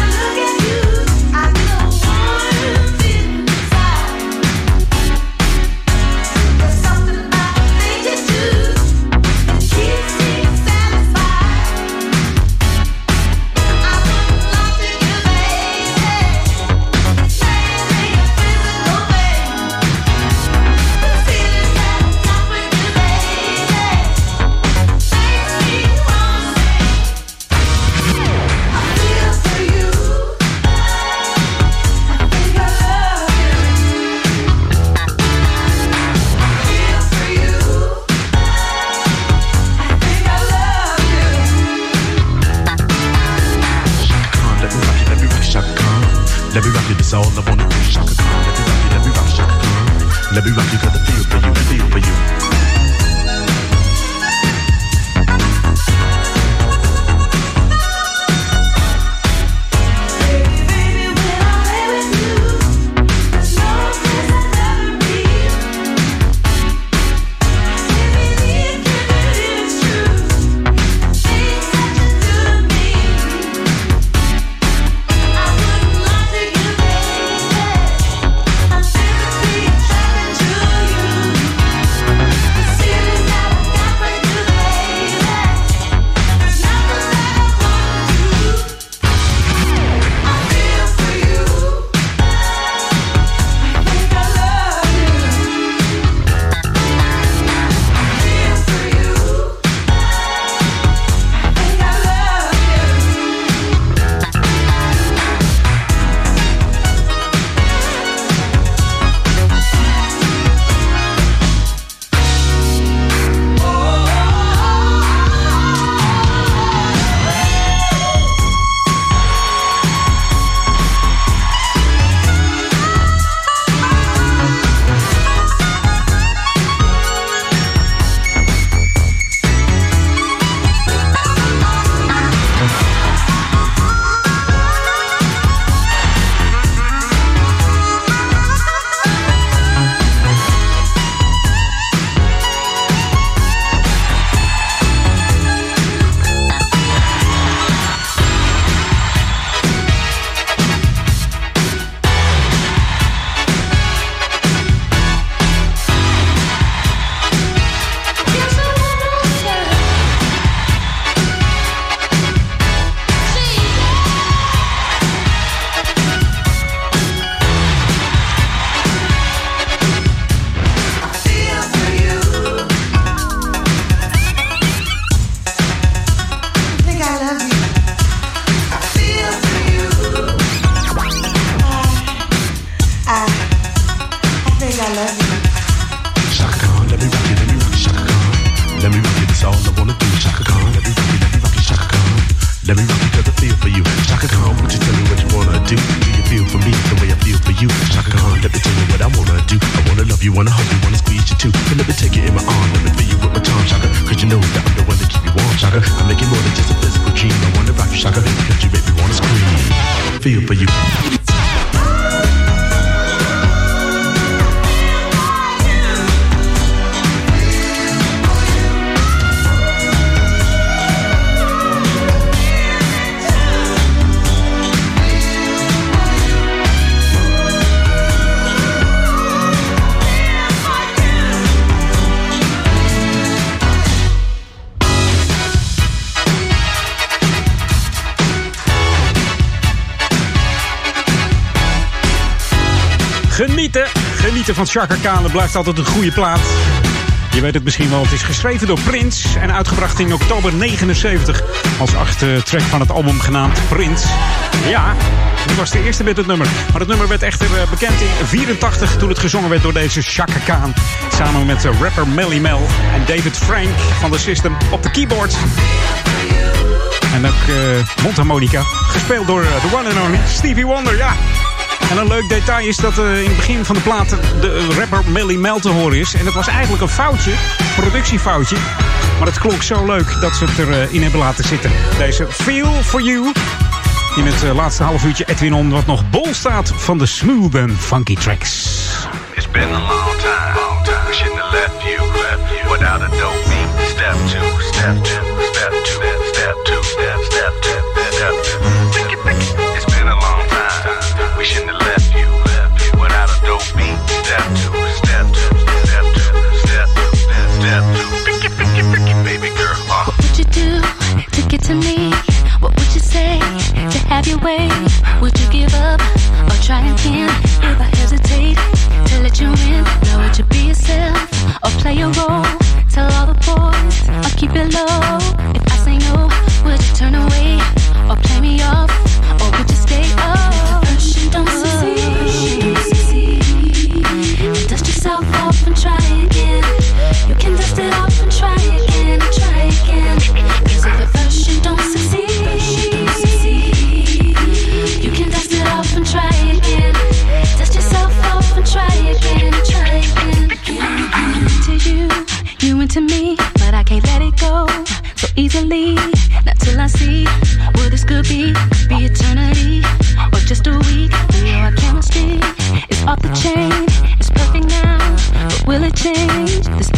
Van Chaka Khan. Blijft altijd een goede plaat. Je weet het misschien wel, het is geschreven door Prince en uitgebracht in oktober 79 als achtste track van het album genaamd Prince. Ja, dit was de eerste met het nummer. Maar het nummer werd echter eh, bekend in 84 toen het gezongen werd door deze Chaka Khan. Samen met eh, rapper Melly Mel en David Frank van The System op de keyboard. En ook eh, mondharmonica, gespeeld door the one and only Stevie Wonder, ja. En een leuk detail is dat eh, in het begin van de plaat de rapper Melly Mel te horen is. En dat was eigenlijk een foutje, productiefoutje. Maar het klonk zo leuk dat ze het erin in hebben laten zitten. Deze Feel For You. In het eh, laatste half uurtje Edwin On, wat nog bol staat van de smooth en funky tracks. It's been a long time. Long time. Shouldn't have left you, left you without a dope beat. Step two, step two, step two, step two, step step two, step two. What would you do to get to me? What would you say to have your way? Would you give up or try again? If I hesitate to let you in, now would you be yourself or play a role? Tell all the boys or keep it low. If I say no, would you turn away or play me off? You into me, but I can't let it go so easily. Not till I see what this could be, could be eternity or just a week. We know our chemistry is off the chain, it's perfect now, but will it change? This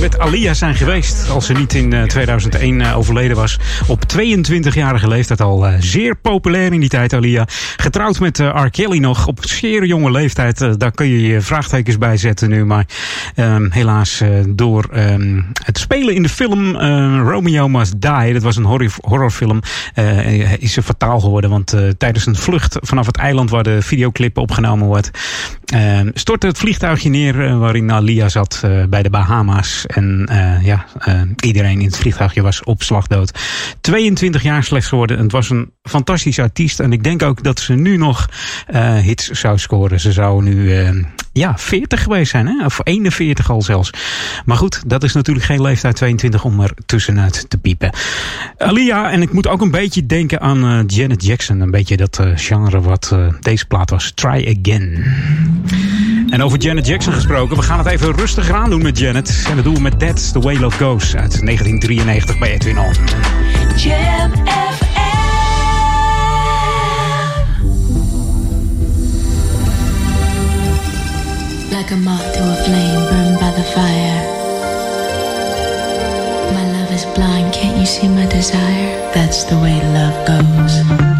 Met Alia zijn geweest als ze niet in eh, 2001 eh, overleden was? Op 22-jarige leeftijd al eh, zeer populair in die tijd, Alia. Getrouwd met eh, R. Kelly nog op zeer jonge leeftijd. Eh, daar kun je je vraagtekens bij zetten nu. Maar ehm, helaas eh, door ehm, het spelen in de film eh, Romeo Must Die... dat was een horror, horrorfilm, eh, is ze fataal geworden. Want eh, tijdens een vlucht vanaf het eiland waar de videoclip opgenomen wordt... eh, stortte het vliegtuigje neer eh, waarin Alia zat eh, bij de Bahama's. En eh, ja, iedereen in het vliegtuigje was op slag dood. 22 jaar slechts geworden. Het was een fantastische artiest. En ik denk ook dat ze nu nog hits zou scoren. Ze zou nu eh, ja, 40 geweest zijn. Hè? Of 41 al zelfs. Maar goed, dat is natuurlijk geen leeftijd 22 om er tussenuit te piepen. Alia, en ik moet ook een beetje denken aan eh, Janet Jackson. Een beetje dat eh, genre wat eh, deze plaat was. Try Again. En over Janet Jackson gesproken. We gaan het even rustiger aan doen met Janet. En dat doen we met That's the Way Love Goes uit 1993 bij Edwin On. Jam Like a moth to a flame burned by the fire. My love is blind, can't you see my desire? That's the way love goes.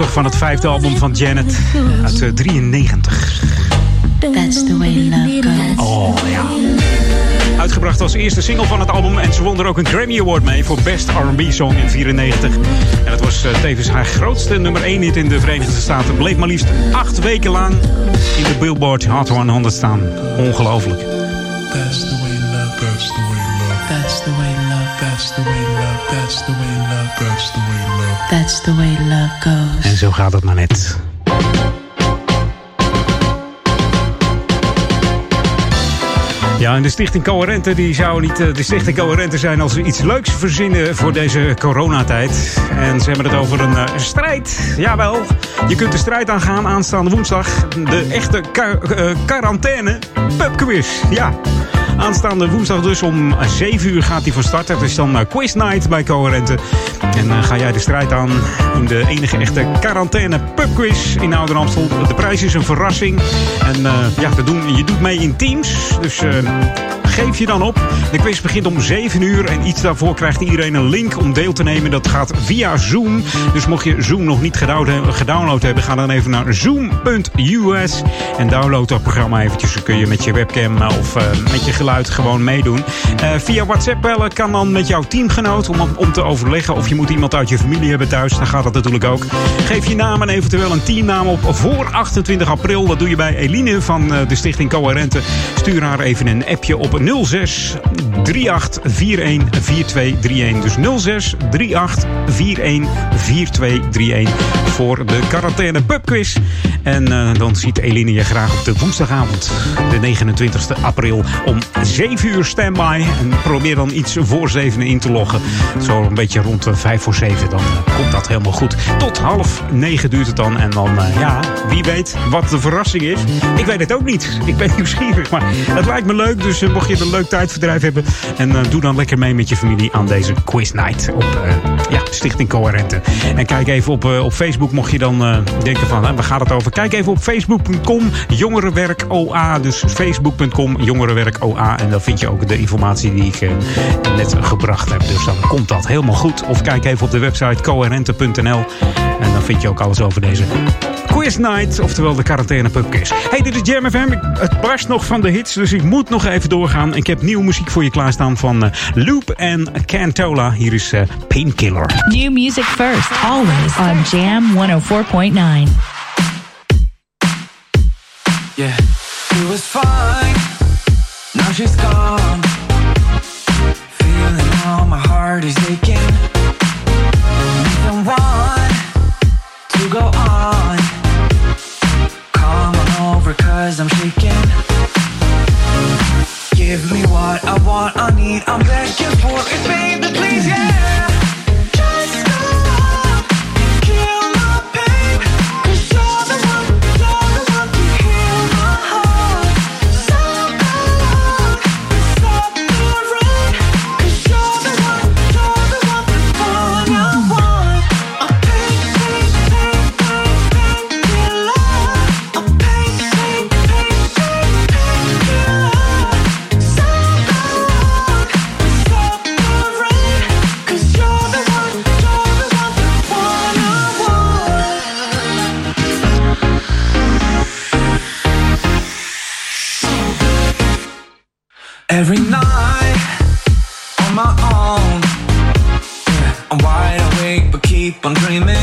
Afkomstig van het vijfde album van Janet uit eh, 93. That's the way love goes. Oh ja. Uitgebracht als eerste single van het album. En ze won er ook een Grammy Award mee voor Best R&B Song in 94. En het was eh, tevens haar grootste nummer 1 hit in de Verenigde Staten. Bleef maar liefst acht weken lang in de Billboard Hot 100 staan. Ongelooflijk. That's the way love goes. En zo gaat het maar net. Ja, en de Stichting Coherente die zou niet eh, de Stichting Coherente zijn als ze iets leuks verzinnen voor deze coronatijd. En ze hebben het over een eh, strijd. Jawel, je kunt de strijd aangaan aanstaande woensdag. De echte eh, quarantaine pubquiz. Ja. Aanstaande woensdag dus om 7 uur gaat hij van start. Het is dan quiz night bij Coherente. En eh, ga jij de strijd aan in de enige echte quarantaine pubquiz in Ouder Amstel. De prijs is een verrassing. En eh, ja, doen, je doet mee in teams. Dus eh, geef je dan op. De quiz begint om 7 uur. En iets daarvoor krijgt iedereen een link om deel te nemen. Dat gaat via Zoom. Dus mocht je Zoom nog niet gedownload, hebben, ga dan even naar zoom.us. En download dat programma eventjes. Dan kun je met je webcam of eh, met je geluid gewoon meedoen. Eh, via WhatsApp bellen kan dan met jouw teamgenoot om, om te overleggen. Of je moet iemand uit je familie hebben thuis. Dan gaat dat natuurlijk ook. Geef je naam en eventueel een teamnaam op voor 28 april. Dat doe je bij Eline van eh, de Stichting Coherente. Stuur haar even een appje op 06 38 41 4231. Dus 06 38 41 4231 voor de quarantaine pubquiz. En eh, dan ziet Eline je graag op de woensdagavond, de 29 april, om 7 uur standby. En probeer dan iets voor 7 in te loggen. Zo een beetje rond eh, 5 voor 7, dan eh, komt dat helemaal goed. Tot half 9 duurt het dan. En dan, ja, wie weet wat de verrassing is. Ik weet het ook niet. Ik ben nieuwsgierig, maar het lijkt me leuk. Dus mocht je een leuk tijdverdrijf hebben, en eh, doe dan lekker mee met je familie aan deze quiz night op eh, ja, Stichting Coherente. En kijk even op, eh, op Facebook, mocht je dan denken van, hè, waar gaat het over? Kijk even op facebook.com jongerenwerk OA. Dus facebook.com jongerenwerk OA. En dan vind je ook de informatie die ik net gebracht heb. Dus dan komt dat helemaal goed. Of kijk even op de website coherente.nl. En dan vind je ook alles over deze Quiz Night, oftewel de quarantaine pubquiz. Hey, dit is Jam FM. Ik- Het barst nog van de hits, dus ik moet nog even doorgaan. Ik heb nieuwe muziek voor je klaarstaan van eh, Loop en Cantola. Hier is eh, Painkiller. New music first, always on Jam 104.9. Yeah, it was fine. Now she's gone. Feeling how my heart is aching. Don't want to go on. Cause I'm shaking. Give me what I want, I need, I'm begging for it, baby, please, yeah. Keep on dreaming.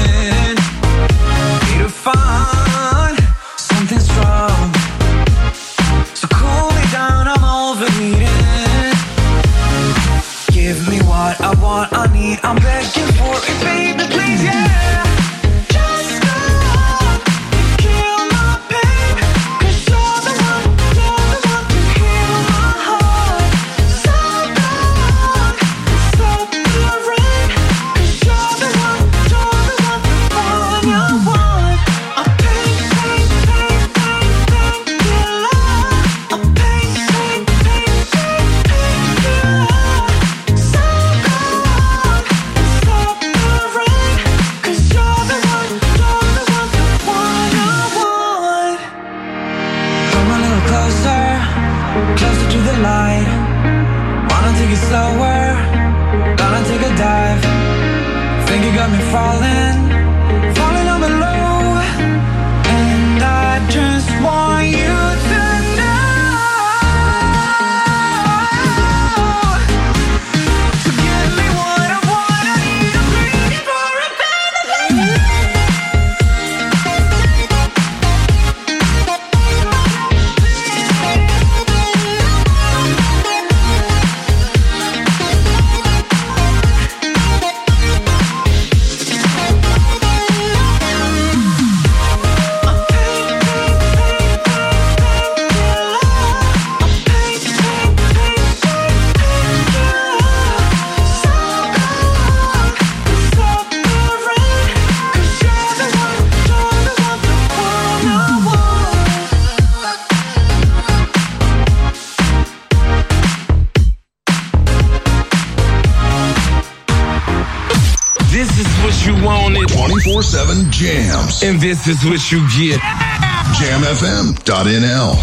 And this is what you get. JamFM.nl.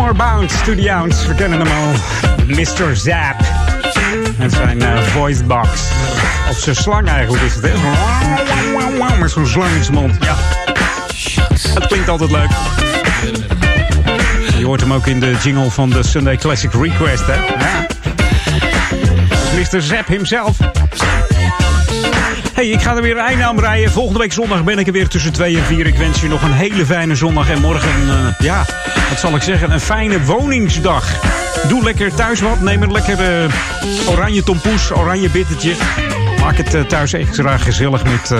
More Bound to the Ounce. We kennen hem al. Mr. Zap. Met zijn eh, voice box. Of zijn slang eigenlijk is het, hè? Met zo'n slang in zijn mond. Ja. Het klinkt altijd leuk. Je hoort hem ook in de jingle van de Sunday Classic Request, hè? Ja. Mr. Zap himself. Ik ga er weer een einde aan breien. Volgende week zondag ben ik er weer tussen 2 en 4. Ik wens je nog een hele fijne zondag. En morgen, eh, ja, wat zal ik zeggen, een fijne woningsdag. Doe lekker thuis wat. Neem een lekker eh, oranje tompoes, oranje bittertje. Maak het eh, thuis extra gezellig met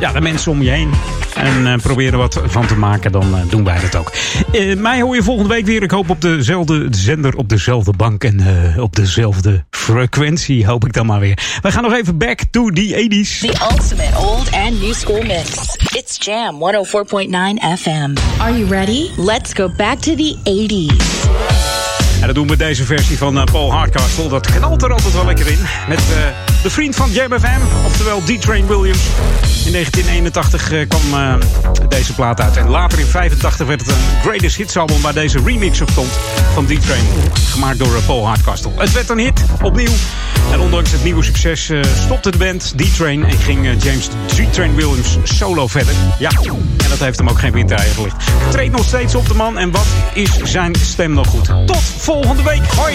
ja, de mensen om je heen. En probeer er wat van te maken, dan doen wij dat ook. Mij hoor je volgende week weer. Ik hoop op dezelfde zender, op dezelfde bank en op dezelfde frequentie. Hoop ik dan maar weer. We gaan nog even back to the 80s. The ultimate old and new school mix. It's Jam 104.9 FM. Are you ready? Let's go back to the 80s. En dat doen we met deze versie van eh, Paul Hardcastle. Dat knalt er altijd wel lekker in. Met eh, de vriend van Jam oftewel D-Train Williams. In 1981 eh, kwam eh, deze plaat uit. En later in 85 werd het een Greatest Hits album waar deze remix op stond van D-Train. Gemaakt door eh, Paul Hardcastle. Het werd een hit, opnieuw. En ondanks het nieuwe succes stopte de band D-Train en ging James D-Train Williams solo verder. Ja, en dat heeft hem ook geen winter gelicht. Treedt nog steeds op de man en wat is zijn stem nog goed. Tot volgende week. Hoi!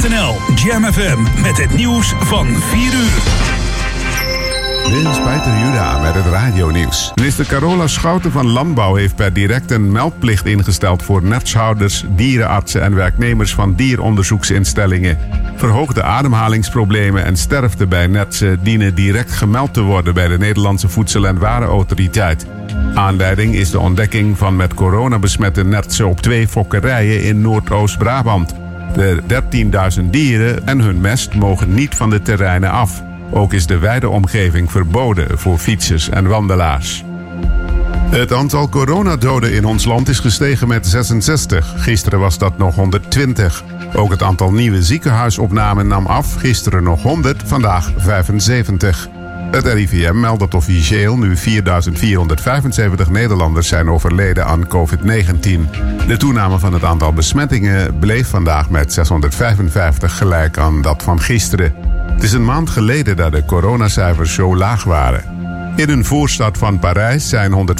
jamfm.nl. Jam FM met het nieuws van 4 uur. Is Peter Juda met het radionieuws. Minister Carola Schouten van Landbouw heeft per direct een meldplicht ingesteld voor netshouders, dierenartsen en werknemers van dieronderzoeksinstellingen. Verhoogde ademhalingsproblemen en sterfte bij netsen dienen direct gemeld te worden bij de Nederlandse Voedsel- en Warenautoriteit. Aanleiding is de ontdekking van met corona besmette nertsen op twee fokkerijen in Noordoost-Brabant. De 13.000 dieren en hun mest mogen niet van de terreinen af. Ook is de wijde omgeving verboden voor fietsers en wandelaars. Het aantal coronadoden in ons land is gestegen met 66. Gisteren was dat nog 120. Ook het aantal nieuwe ziekenhuisopnamen nam af. Gisteren nog 100, vandaag 75. Het RIVM meldt dat officieel nu 4.475 Nederlanders zijn overleden aan COVID-19. De toename van het aantal besmettingen bleef vandaag met 655 gelijk aan dat van gisteren. Het is een maand geleden dat de coronacijfers zo laag waren. In een voorstad van Parijs zijn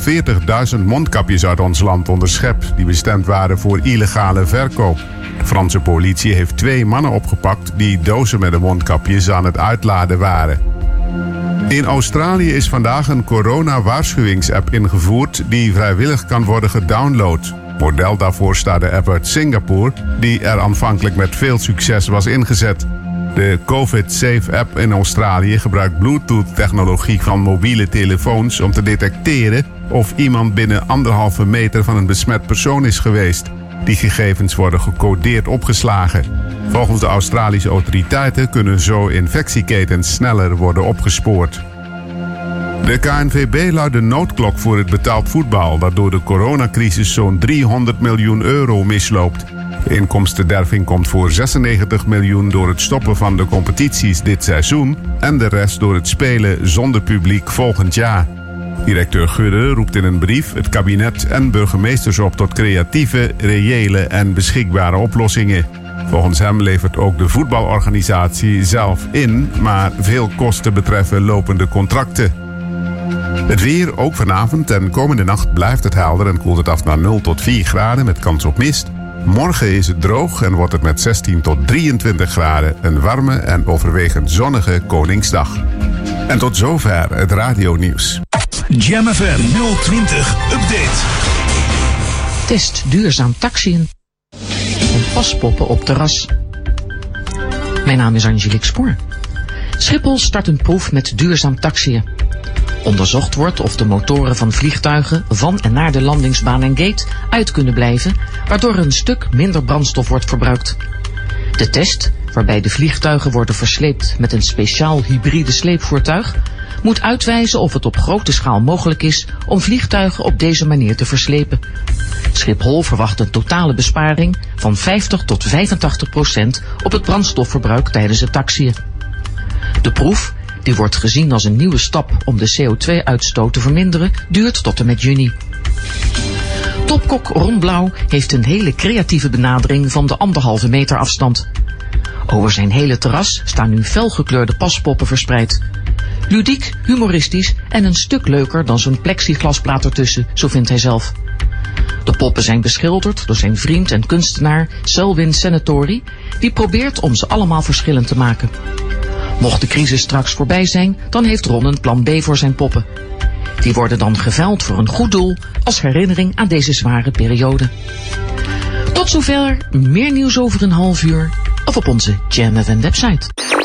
140.000 mondkapjes uit ons land onderschept... die bestemd waren voor illegale verkoop. De Franse politie heeft twee mannen opgepakt... die dozen met de mondkapjes aan het uitladen waren. In Australië is vandaag een corona-waarschuwingsapp ingevoerd... die vrijwillig kan worden gedownload. Model daarvoor staat de app uit Singapore... die er aanvankelijk met veel succes was ingezet... De COVID Safe app in Australië gebruikt Bluetooth-technologie van mobiele telefoons om te detecteren of iemand binnen anderhalve meter van een besmet persoon is geweest. Die gegevens worden gecodeerd opgeslagen. Volgens de Australische autoriteiten kunnen zo infectieketens sneller worden opgespoord. De KNVB luidt de noodklok voor het betaald voetbal dat door de coronacrisis zo'n 300 miljoen euro misloopt. De inkomstenderving komt voor 96 miljoen door het stoppen van de competities dit seizoen en de rest door het spelen zonder publiek volgend jaar. Directeur Gudde roept in een brief het kabinet en burgemeesters op tot creatieve, reële en beschikbare oplossingen. Volgens hem levert ook de voetbalorganisatie zelf in, maar veel kosten betreffen lopende contracten. Het weer, ook vanavond en komende nacht blijft het helder en koelt het af naar 0 tot 4 graden met kans op mist. Morgen is het droog en wordt het met 16 tot 23 graden een warme en overwegend zonnige Koningsdag. En tot zover het radionieuws. Jam FM 020 Update. Test duurzaam taxiën. En paspoppen op terras. Mijn naam is Angelique Spoor. Schiphol start een proef met duurzaam taxiën. Onderzocht wordt of de motoren van vliegtuigen van en naar de landingsbaan en gate uit kunnen blijven, waardoor een stuk minder brandstof wordt verbruikt. De test, waarbij de vliegtuigen worden versleept met een speciaal hybride sleepvoertuig, moet uitwijzen of het op grote schaal mogelijk is om vliegtuigen op deze manier te verslepen. Schiphol verwacht een totale besparing van 50 tot 85 procent op het brandstofverbruik tijdens het taxiën. De proef, die wordt gezien als een nieuwe stap om de CO2-uitstoot te verminderen, duurt tot en met juni. Topkok Ron Blauw heeft een hele creatieve benadering van de anderhalve meter afstand. Over zijn hele terras staan nu felgekleurde paspoppen verspreid. Ludiek, humoristisch en een stuk leuker dan zo'n plexiglasplaat ertussen, zo vindt hij zelf. De poppen zijn beschilderd door zijn vriend en kunstenaar Selwyn Senatori, die probeert om ze allemaal verschillend te maken. Mocht de crisis straks voorbij zijn, dan heeft Ron een plan B voor zijn poppen. Die worden dan geveild voor een goed doel als herinnering aan deze zware periode. Tot zover, meer nieuws over een half uur of op onze Jam website.